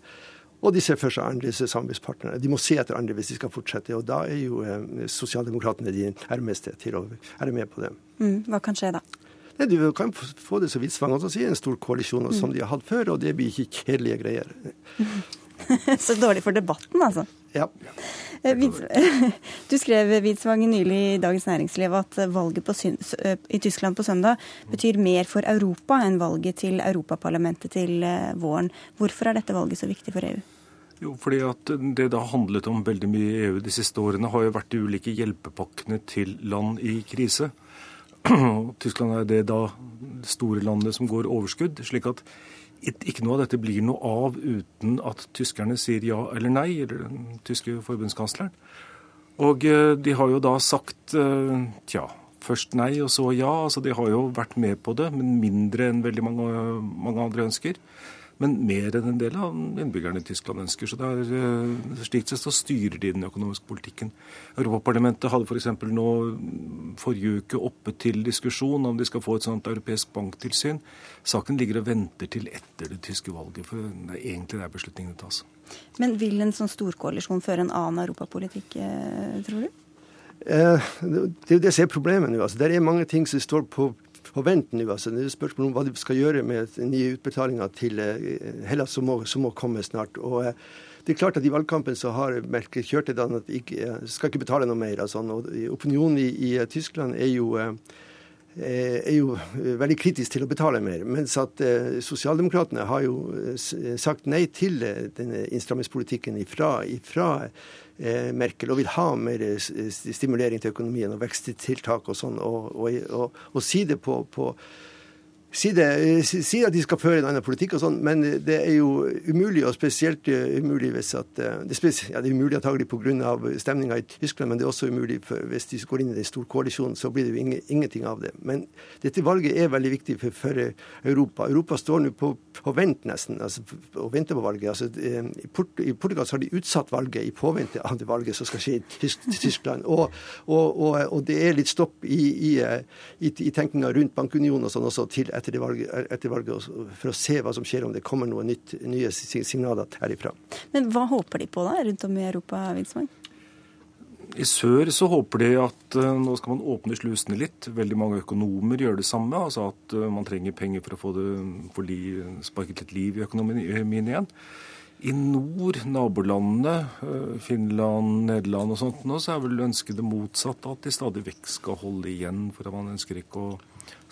og de ser for seg andre samarbeidspartnere. De må se etter andre hvis de skal fortsette. Og da er jo sosialdemokratene de nærmeste til å være med på det. Mm, hva kan skje da? Nei, Du kan få det så vidt svang å si, en stor koalisjon som de har hatt før, og det blir ikke kjedelige greier. så dårlig for debatten, altså. Ja. Eh, du skrev Widsvang nylig i Dagens Næringsliv at valget i Tyskland på søndag betyr mer for Europa enn valget til Europaparlamentet til eh, våren. Hvorfor er dette valget så viktig for EU? Jo, fordi at Det det har handlet om veldig mye i EU de siste årene, har jo vært de ulike hjelpepakkene til land i krise. Tyskland er det da store landet som går overskudd. slik at ikke noe av dette blir noe av uten at tyskerne sier ja eller nei, eller den tyske forbundskansleren. Og eh, de har jo da sagt eh, tja, først nei og så ja. altså De har jo vært med på det, men mindre enn veldig mange, mange andre ønsker men mer enn en del av innbyggerne i Tyskland ønsker. Så det er, eh, slik sett så styrer de den økonomiske politikken. Europaparlamentet hadde f.eks. For nå forrige uke oppe til diskusjon om de skal få et sånt europeisk banktilsyn. Saken ligger og venter til etter det tyske valget, for det er egentlig der beslutningene tas. Men vil en sånn storkoalisjon føre en annen europapolitikk, eh, tror du? Eh, det er jo det som er problemet nå. Altså, det er mange ting som står på på vent nå. Altså. Det er spørsmål om hva de skal gjøre med nye utbetalinger til eh, Hellas, som må, som må komme snart. Og eh, det er klart at I valgkampen så har Merkel kjørt det at de ikke, eh, skal ikke betale noe mer. Altså. Og opinionen i, i, Tyskland er jo, er jo veldig kritisk til å betale mer. Mens at Sosialdemokratene har jo sagt nei til denne innstrammingspolitikken ifra, ifra Merkel og vil ha mer stimulering til økonomien og veksttiltak og sånn, og, og, og, og si det på, på si, det, si, at de skal føre en annen politikk og sånn, men det er jo umulig, og spesielt eh, umulig hvis at eh, Det er, spesielt, ja, det er umulig antagelig pga. stemninga i Tyskland, men det er også umulig for, hvis de går inn i den store koalisjonen, så blir det jo ingen, ingenting av det. Men dette valget er veldig viktig for, for Europa. Europa står nå på, på, vent nesten, altså, og venter på valget. Altså, eh, i, Port, I Portugal så har de utsatt valget i påvente av det valget som skal skje i Tyskland. Og, og, og det er litt stopp i, i, i, i tenkninga rundt bankunionen og sånn også til etter det valget, etter valget, for å se hva som skjer, om det kommer noen nytt, nye signaler herifra. Men hva håper de på da, rundt om i Europa, Winsvang? I sør så håper de at uh, nå skal man åpne slusene litt. Veldig mange økonomer gjør det samme. altså At uh, man trenger penger for å få, det, for li, sparket litt liv i økonomien igjen. I nord, nabolandene, uh, Finland, Nederland og sånt, nå, så er vel ønsket det motsatte. At de stadig vekk skal holde igjen. For at man ønsker ikke å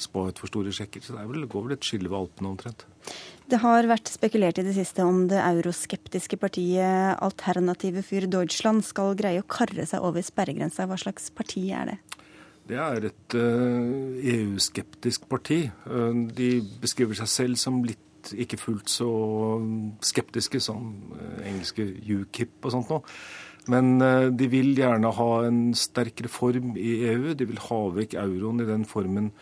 spå ut for store sjekker. Så det vel, går vel et skille ved Alpene omtrent. Det har vært spekulert i det siste om det euroskeptiske partiet Alternative für Deutschland skal greie å karre seg over sperregrensa. Hva slags parti er det? Det er et uh, EU-skeptisk parti. Uh, de beskriver seg selv som litt ikke fullt så skeptiske som uh, engelske UKIP og sånt noe. Men de vil gjerne ha en sterk reform i EU. De vil ha vekk euroen i den formen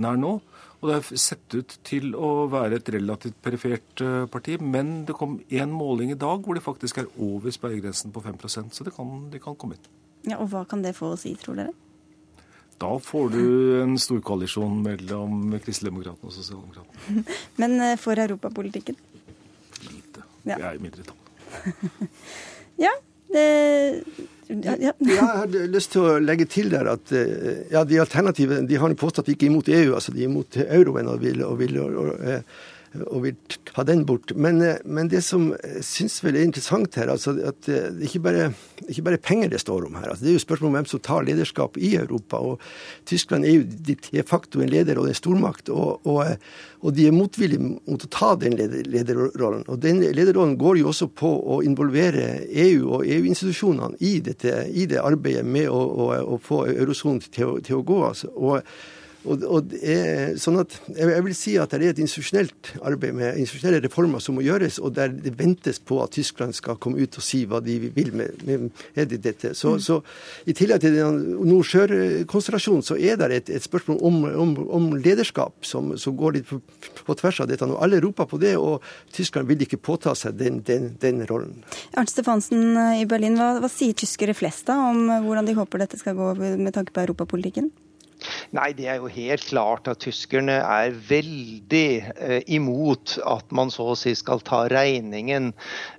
den er nå. Og det er sett ut til å være et relativt perifert eh, parti. Men det kom én måling i dag hvor det faktisk er over sperregrensen på 5% så det kan, de kan komme inn. Ja, og Hva kan det få å si, tror dere? Da får du en storkoalisjon mellom Kristeligdemokratene og Sosialdemokratene. Men eh, for europapolitikken? Lite. Ja. Det er i mindretall. ja, det ja, ja. jeg har lyst til å legge til der at eh, ja, de alternative de har påstått at de ikke er imot EU, altså de er imot euroen og vil, og vil og, og, eh, og vil ta den bort. Men, eh, men det som jeg syns vel er interessant her, altså at det er ikke bare, ikke bare penger det står om her. Altså det er jo spørsmål om hvem som tar lederskap i Europa. og Tyskland er jo de facto en leder og en stormakt. og, og og de er motvillige mot å ta den lederrollen. Og den lederrollen går jo også på å involvere EU og EU-institusjonene i, i, det arbeidet med å, å, å få eurosonen til, til, å gå. Altså. Og og, og er, sånn at jeg vil si at det er et institusjonelt arbeid med institusjonelle reformer som må gjøres, og der det ventes på at Tyskland skal komme ut og si hva de vil med, med, med dette. Så, mm. så, I tillegg til nord-sør-konsentrasjonen så er det et, et spørsmål om, om, om lederskap som, som, går litt på, på, tvers av dette. Og alle roper på det, og Tyskland vil ikke påta seg den, den, den rollen. Arnt Stefansen i Berlin, hva, hva sier tyskere flest da om hvordan de håper dette skal gå med tanke på europapolitikken? Nei, det er jo helt klart at tyskerne er veldig eh, imot at man så å si skal ta regningen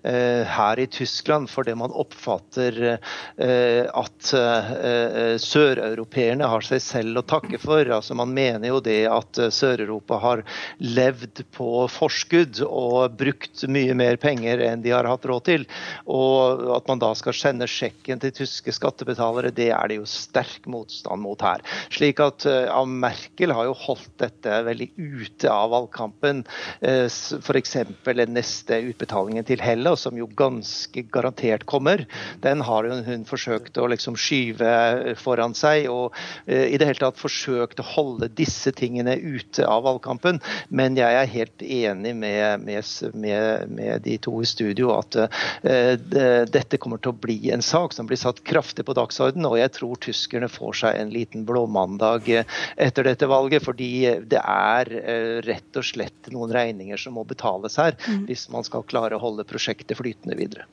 eh, her i Tyskland for det man oppfatter eh, at eh, søreuropeerne har seg selv å takke for. Altså Man mener jo det at eh, Sør-Europa har levd på forskudd og brukt mye mer penger enn de har hatt råd til. Og at man da skal sende sjekken til tyske skattebetalere, det er det jo sterk motstand mot her. Slik slik at ja, Merkel har jo holdt dette veldig ute av valgkampen. Uh, F.eks. den neste utbetalingen til Hellas, som jo ganske garantert kommer. Den har hun forsøkt å liksom skyve foran seg, og uh, i det hele tatt forsøkt å holde disse tingene ute av valgkampen. Men jeg er helt enig med, med, med, med de to i studio at dette kommer til å bli en sak som blir satt kraftig på dagsordenen, og jeg tror tyskerne får seg en liten blåmandag mandag eh, etter dette valget. Fordi det er eh, rett og slett noen regninger som må betales her, mm. hvis man skal klare å holde prosjektet flytende videre.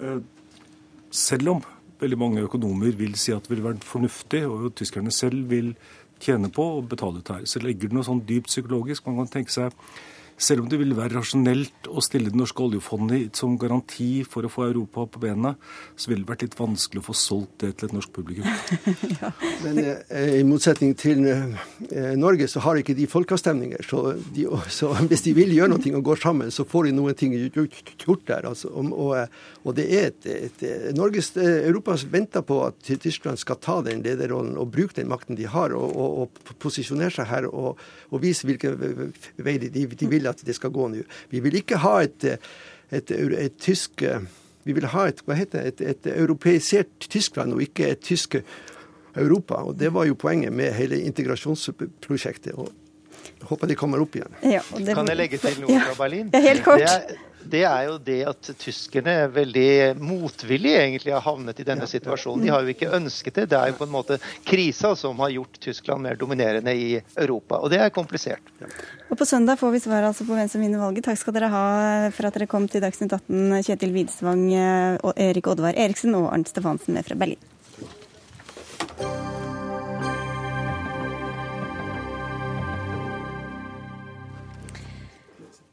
Eh, selv om veldig mange økonomer vil si at det vil være fornuftig, og tyskerne selv vil tjene på å betale ut her, så ligger det noe sånn dypt psykologisk. Man kan tenke seg selv om det ville være rasjonelt å stille det norske oljefondet som garanti for å få Europa på bena, så ville det vært litt vanskelig å få solgt det til et norsk publikum. ja. Men eh, i motsetning til eh, Norge, så har ikke de folkeavstemninger. Så, de, så, hvis de vil gjøre noe og går sammen, så får de noen ting gjort der. Altså. Og, og, og, det er et, et, Norges, eh, Europa venter på at Tyskland skal ta den lederrollen og bruke den makten de har, og, og, og posisjonere seg her og, vise hvilken vei de, de vil at det skal gå nå. Vi vil ikke ha et, et, et, et tysk Vi vil ha et, hva heter det, et, et europeisert Tyskland, og ikke et tysk Europa. Og Det var jo poenget med hele integrasjonsprosjektet. og jeg Håper de kommer opp igjen. Ja, kan jeg legge til noe fra Berlin? Ja, helt kort. Det er, det er jo det at tyskerne veldig motvillig egentlig har havnet i denne situasjonen. De har jo ikke ønsket det. Det er jo på en måte krisa som har gjort Tyskland mer dominerende i Europa. Og det er komplisert. Og På søndag får vi svar altså på hvem som vinner valget. Takk skal dere ha for at dere kom til Dagsnytt 18, Kjetil Widsvang, Erik Oddvar Eriksen og Arnt Stefansen med fra Berlin.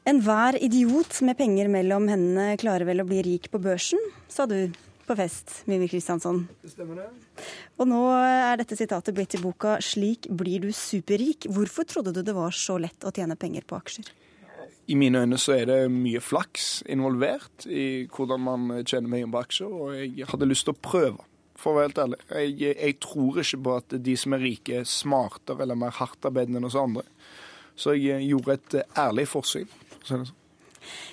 Enhver idiot med penger mellom hendene klarer vel å bli rik på børsen, sa du på fest, Mimmi Kristiansson. Det stemmer det. Og nå er dette sitatet blitt i boka 'Slik blir du superrik'. Hvorfor trodde du det var så lett å tjene penger på aksjer? I mine øyne så er det mye flaks involvert i hvordan man tjener penger på aksjer, og jeg hadde lyst til å prøve. For å være helt ærlig. Jeg, jeg tror ikke på at de som er rike, er smartere eller mer hardtarbeidende enn oss andre. Så jeg gjorde et ærlig forsøk. Sånn.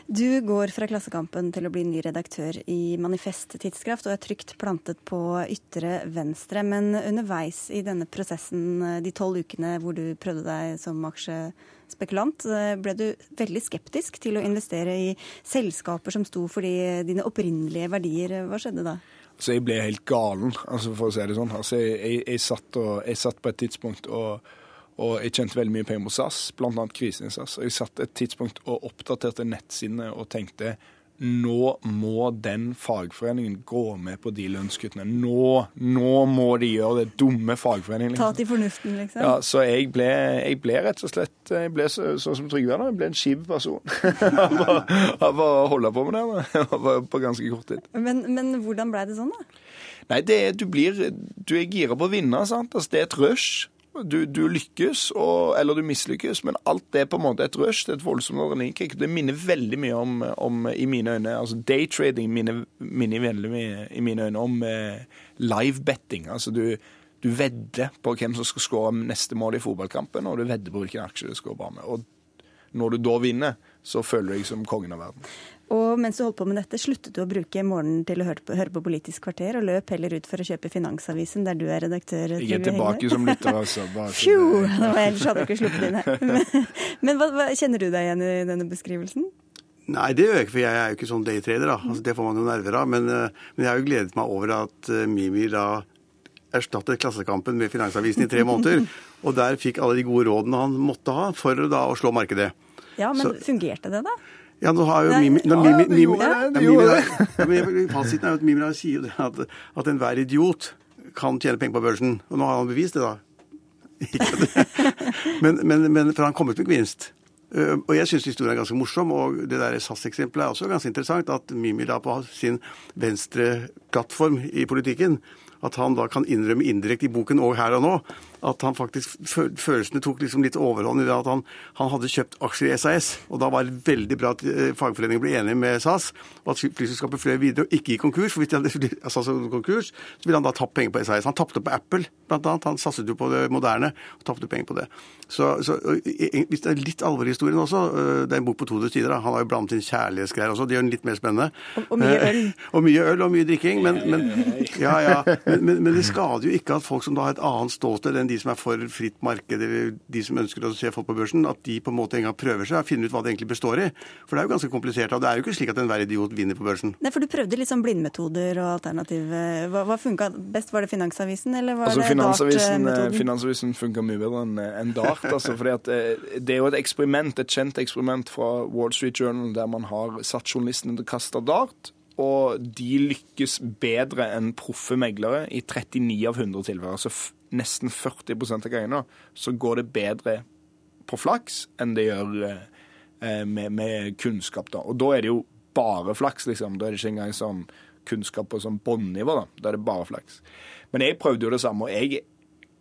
Du går fra Klassekampen til å bli ny redaktør i Manifest Tidskraft og er trygt plantet på ytre venstre. Men underveis i denne prosessen, de tolv ukene hvor du prøvde deg som aksjespekulant, ble du veldig skeptisk til å investere i selskaper som sto for de, dine opprinnelige verdier. Hva skjedde da? Altså, jeg ble helt galen, altså, for å si det sånn. Altså, jeg, jeg, jeg, satt og, jeg satt på et tidspunkt og og jeg tjente veldig mye penger på SAS, bl.a. krisen i SAS. Og jeg satt et tidspunkt og oppdaterte nettsidene og tenkte nå må den fagforeningen gå med på de lønnskuttene. Nå, nå må de gjøre det. Dumme fagforeningen. Liksom. Ta til fornuften, liksom. Ja, Så jeg ble, jeg ble rett og slett jeg ble så, sånn som Trygve er, jeg ble en skiv person. Av å holde på med det på ganske kort tid. Men, men hvordan ble det sånn, da? Nei, det, du blir Du er gira på å vinne. sant? Altså, det er et rush. Du, du, lykkes, og, eller du mislykkes, men alt det er på en måte et rush. Det er et voldsomt adrenalinkick. Det minner veldig mye om, om, i mine øyne altså Daytrading minner, minner veldig mye i mine øyne om eh, live-betting. Altså du, du vedder på hvem som skal skåre neste mål i fotballkampen, og du vedder på hvilken aksje du skal gå bra med. Og når du da vinner, så føler du deg som kongen av verden. Og mens du holdt på med dette, sluttet du å bruke morgenen til å høre på, høre på Politisk kvarter, og løp heller ut for å kjøpe Finansavisen, der du er redaktør. Jeg er tilbake som lytter, altså. Fjo! Ellers hadde du ikke sluppet inn her. Men, men hva, hva, kjenner du deg igjen i denne beskrivelsen? Nei, det gjør jeg ikke, for jeg er jo ikke sånn daytrader. da. Altså, det får man jo nerver av. Men, eh, men jeg har jo gledet meg over at uh, Mimi da erstattet Klassekampen med Finansavisen i tre måneder. Og der fikk alle de gode rådene han måtte ha for da å slå markedet. Ja, men Så, fungerte det, da? Ja, nå har jo Mimi når Mimi, Mimi, Mimi, Fasiten er jo at Mimi sier det at, at enhver idiot kan tjene penger på børsen. Og nå har han bevist det, da. Men, men, men for han kom ut med gevinst. Og jeg syns historien er ganske morsom, og det der SAS-eksempelet er også ganske interessant. At Mimi da på sin venstre-plattform i politikken at han da kan innrømme indirekte i boken og her og nå at han faktisk følelsene tok liksom litt overhånd i det at han, han, hadde kjøpt aksjer i SAS. Og da var det veldig bra at eh, fagforeningen ble enig med SAS, og at flyselskapet fløy videre og ikke gikk konkurs. For hvis de hadde SAS konkurs, så ville han da tapt penger på SAS. Han tapte på Apple, blant annet. Han satset jo på det moderne og tapte penger på det. Så, så, hvis det er litt alvor i historien også, øh, det er en bok på 200 sider, da. han har jo blandet inn kjærlighetsgreier også, det gjør den litt mer spennende. Og, og mye øl. og mye øl og mye drikking. Men, men, ja, ja. Men, men, det skader jo ikke at folk som da har et annet ståsted enn de som er for fritt marked, eller de som ønsker å se folk på børsen, at de på en måte en gang prøver seg og finner ut hva det egentlig består i. For det er jo ganske komplisert. Og det er jo ikke slik at enhver idiot vinner på børsen. Nei, for du prøvde litt sånn blindmetoder og alternativ. Hva, hva funka best? Var det Finansavisen, eller var altså, det Finansavisen, Finansavisen funka mye bedre enn en Dart. altså, fordi at Det er jo et eksperiment, et kjent eksperiment fra Wall Street Journal der man har satt journalistene til å kaste dart og de lykkes bedre enn proffe meglere i 39 av 100 tilfeller. Altså nesten 40 av gangene så går det bedre på flaks enn det gjør eh, med, med, kunnskap. da. Og da er det jo bare flaks, liksom. Da er det ikke engang sånn kunnskap på sånn bånnivå. Da Da er det bare flaks. Men jeg prøvde jo det samme. og jeg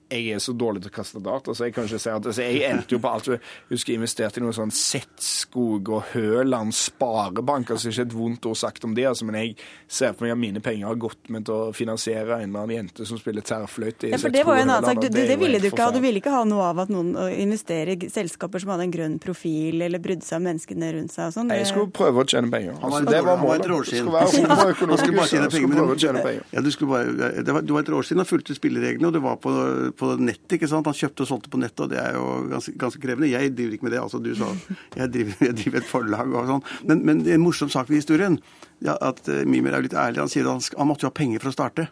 jeg er så dårlig til å kaste data, så jeg kan ikke si at altså, Jeg endte jo på alt. Jeg husker jeg investerte i noe sånn Setskog og Høland Sparebank. altså Ikke et vondt ord sagt om det, altså, men jeg ser for meg at mine penger har gått med til å finansiere en eller annen jente som spiller tverrfløyte i Ja, for det var jo en annen sak. Du, du, det er ville du ikke ha. Du ville ikke ha noe av at noen investerer i selskaper som hadde en grønn profil, eller brydde seg om menneskene rundt seg og sånn. Jeg skulle prøve å tjene penger. Altså, det var målet. Du skulle være homoøkonomisk, Han skulle bare så tjene penger. skulle prøve å tjene penger. Ja, du, bare, det var, du var et år siden og fulgte spillereglene, og du var på, på nettet. ikke sant? Han kjøpte og solgte på nettet, og det er jo ganske, ganske krevende. Jeg driver ikke med det. altså Du sa jeg driver, jeg driver et forlag og sånn. Men, men en morsom sak ved historien, ja, at uh, Mimer er jo litt ærlig. Han sier at han, han måtte jo ha penger for å starte.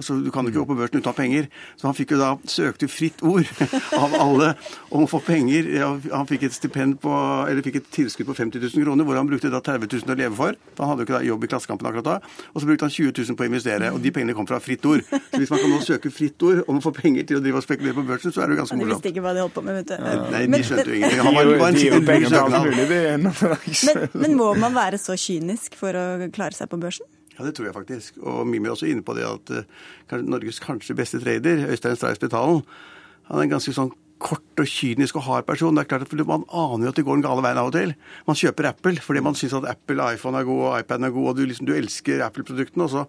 Altså, Du kan jo ikke gå på børsen uten å ha penger. Så han fikk jo da søkte fritt ord av alle om å få penger. Han fikk et stipend på, eller fikk et tilskudd på 50 000 kroner, hvor han brukte da 30 000 å leve for. For han hadde jo ikke da jobb i Klassekampen akkurat da. Og så brukte han 20 000 på å investere, og de pengene kom fra fritt ord. Så hvis man kan nå søke fritt ord om å få penger til å drive og spekulere på børsen, så er det jo ganske morsomt. de visste ikke hva de holdt på med, vet du. Nei, de skjønte jo ingenting. Han var jo bare en sikker er Men, men må man være så kynisk for å klare seg på børsen? Ja, det tror jeg faktisk. Og Mimi er også inne på det at uh, Norges kanskje beste trader, Øystein Stray Spetalen, han er en ganske sånn kort og kynisk og hard person. Det er klart at Man aner jo at det går den gale veien av og til. Man kjøper Apple fordi man syns at Apple, iPhone er god og iPad er god, og du, liksom, du elsker Apple-produktene. og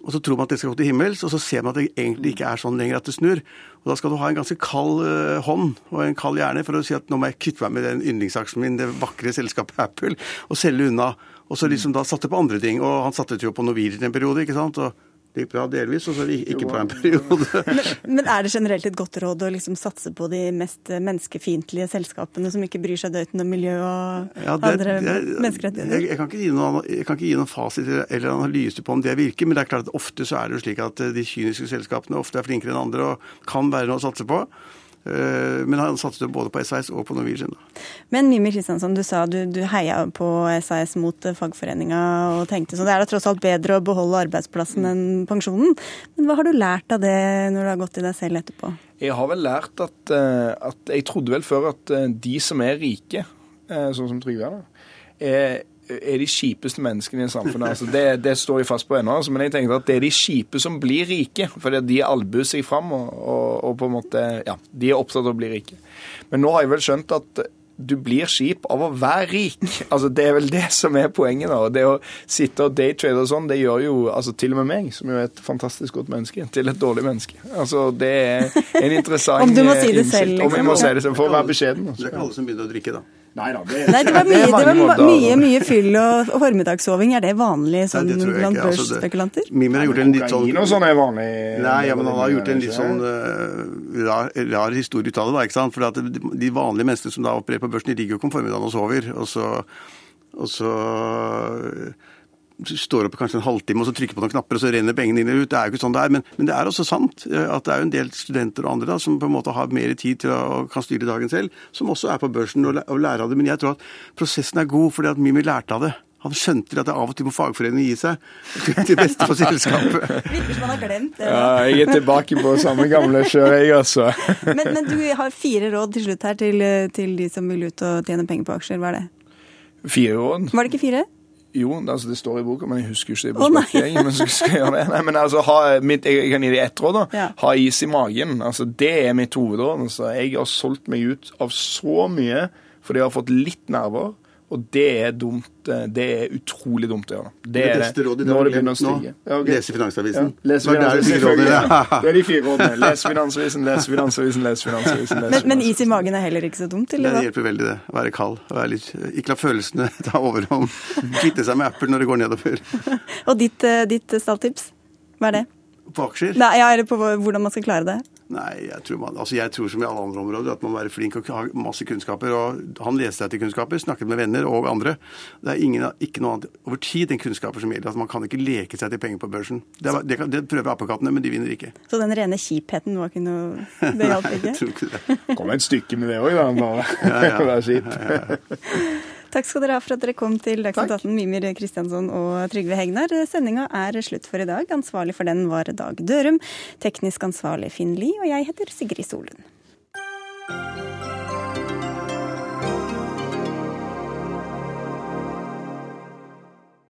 og så tror man at det skal gå til himmels, og så ser man at det egentlig ikke er sånn lenger at det snur. Og Da skal du ha en ganske kald uh, hånd og en kald hjerne for å si at nå må jeg kvitte meg med den yndlingsaksjen min, det vakre selskapet Apple, og selge unna. Og så liksom da satte på andre ting. Og han satte jo på Norwegian en periode, ikke sant. Og det gikk bra delvis, og så ikke bra en periode. Men er det generelt et godt råd å liksom satse på de mest menneskefiendtlige selskapene som ikke bryr seg døyten om miljø og Ja, det- andre det- Jeg, menneskerettigheter? jeg, kan noen, jeg kan ikke gi noen fasit eller- eller analyse på om det virker, men det er klart at ofte så er det jo slik at eh, de kyniske selskapene ofte er flinkere enn andre og kan være noe å satse på. Eh, Men han satset jo både på SAS og på Norwegian. Men Mimir Kristiansson, du sa du, du heia på SAS mot eh, fagforeninga og tenkte så det er da tross alt bedre å beholde arbeidsplassen enn pensjonen. Men hva har du lært av det når du har gått i deg selv etterpå? Jeg har vel lært at, eh, at Jeg trodde vel før at de som er rike, sånn som Trygve er, er, de kjipeste menneskene i samfunnet. Altså, det, det står jeg fast på ennå. Altså, men jeg tenkte at det er de kjipe som blir rike. Fordi de albuer seg fram og, og, og på en måte Ja, de er opptatt av å bli rike. Men nå har jeg vel skjønt at du blir kjip av å være rik. Altså, Det er vel det som er poenget. da. Og Det å sitte og daytrade og sånn, det gjør jo altså til og med meg, som jo er et fantastisk godt menneske, til et dårlig menneske. Altså, Det er en interessant innsikt. Om du må si det innsikt. selv, Om jeg må liksom. si det selv, for å være beskjeden. Det er ikke alle som begynner å drikke, da. Nei da, det, Nei, det var mye, det var mange mye, mye fyll og, og formidagssoving. Er det vanlig sånn det blant børsspekulanter? Altså, børsspekulanter? Mimir har gjort en litt sånn og sånn er vanlig. Nei, ja, men han har gjort en litt sånn uh, rar, rar historie ut av det. da, ikke sant? For at de vanlige menneskene som da opererer på børsen, de ligger jo ikke om formiddagen og sover. Og så, og så står opp kanskje en halvtime og så trykker på noen knapper, og så renner pengene inn eller ut. Det er jo ikke sånn det er. Men, men det er også sant eh, at det er jo en del studenter og andre da, som på en måte har mer tid til å kan styre dagen selv, som også er på børsen og, og lærer av det. Men jeg tror at prosessen er god fordi at Mimi lærte av det. Han skjønte at det av og til må fagforeningen gi seg til beste for selskapet. Virker som han har glemt det. Ja, jeg er tilbake på samme gamle sjø, jeg, også. Men, men du har fire råd til slutt her til, til de som vil ut og tjene penger på aksjer. Hva er det? Fire råd? Var det ikke fire? Jo, altså det står i boka, men jeg husker ikke det på språket. men så skal jeg gjøre det. Nei, men altså, ha, mitt, jeg kan gi deg ett råd. da. Ja. Ha is i magen. Altså, Det er mitt hovedråd. Altså, jeg har solgt meg ut av så mye fordi jeg har fått litt nerver. Og det er dumt. eh, Det er utrolig dumt å gjøre. Det, Det er beste rådet Når det begynner å stige. Ja, okay. lese Finansavisen. Ja, les Det Finansavisen, de fire rådene- Det er de fire rådene. Les Finansavisen, les Finansavisen, les Finansavisen. les Men, men is i magen er heller ikke så dumt, Det eller hva? hjelper veldig, det. Å være kald. Å være litt, ikke la følelsene ta overhånd. Kvitte seg med Apple når det går nedover. Og ditt, eh, ditt stalltips? Hva er det? På aksjer? Nei, ja, eller på hvordan man skal klare det? Nei, jeg tror, man, altså jeg tror som i alle andre områder at man må være flink og ha masse kunnskaper. og Han leste etter kunnskaper, snakket med venner og andre. Det er ingen, ikke noe annet over tid enn kunnskaper som gjelder. at Man kan ikke leke seg til penger på børsen. Det, er- det, kan- det prøver apekattene, men de vinner ikke. Så den rene kjipheten var ikke noe Det hjalp ikke? Jeg tror ikke det. Kom et stykke med det òg, da. Bare. Ja, ja. Det er kjipt. Takk skal dere ha for at dere kom til Dagsnytt 18, Mimir Kristiansson og Trygve Hegnar. Sendinga er slutt for i dag. Ansvarlig for den var Dag Dørum. Teknisk ansvarlig Finn Lie, og jeg heter Sigrid Solund.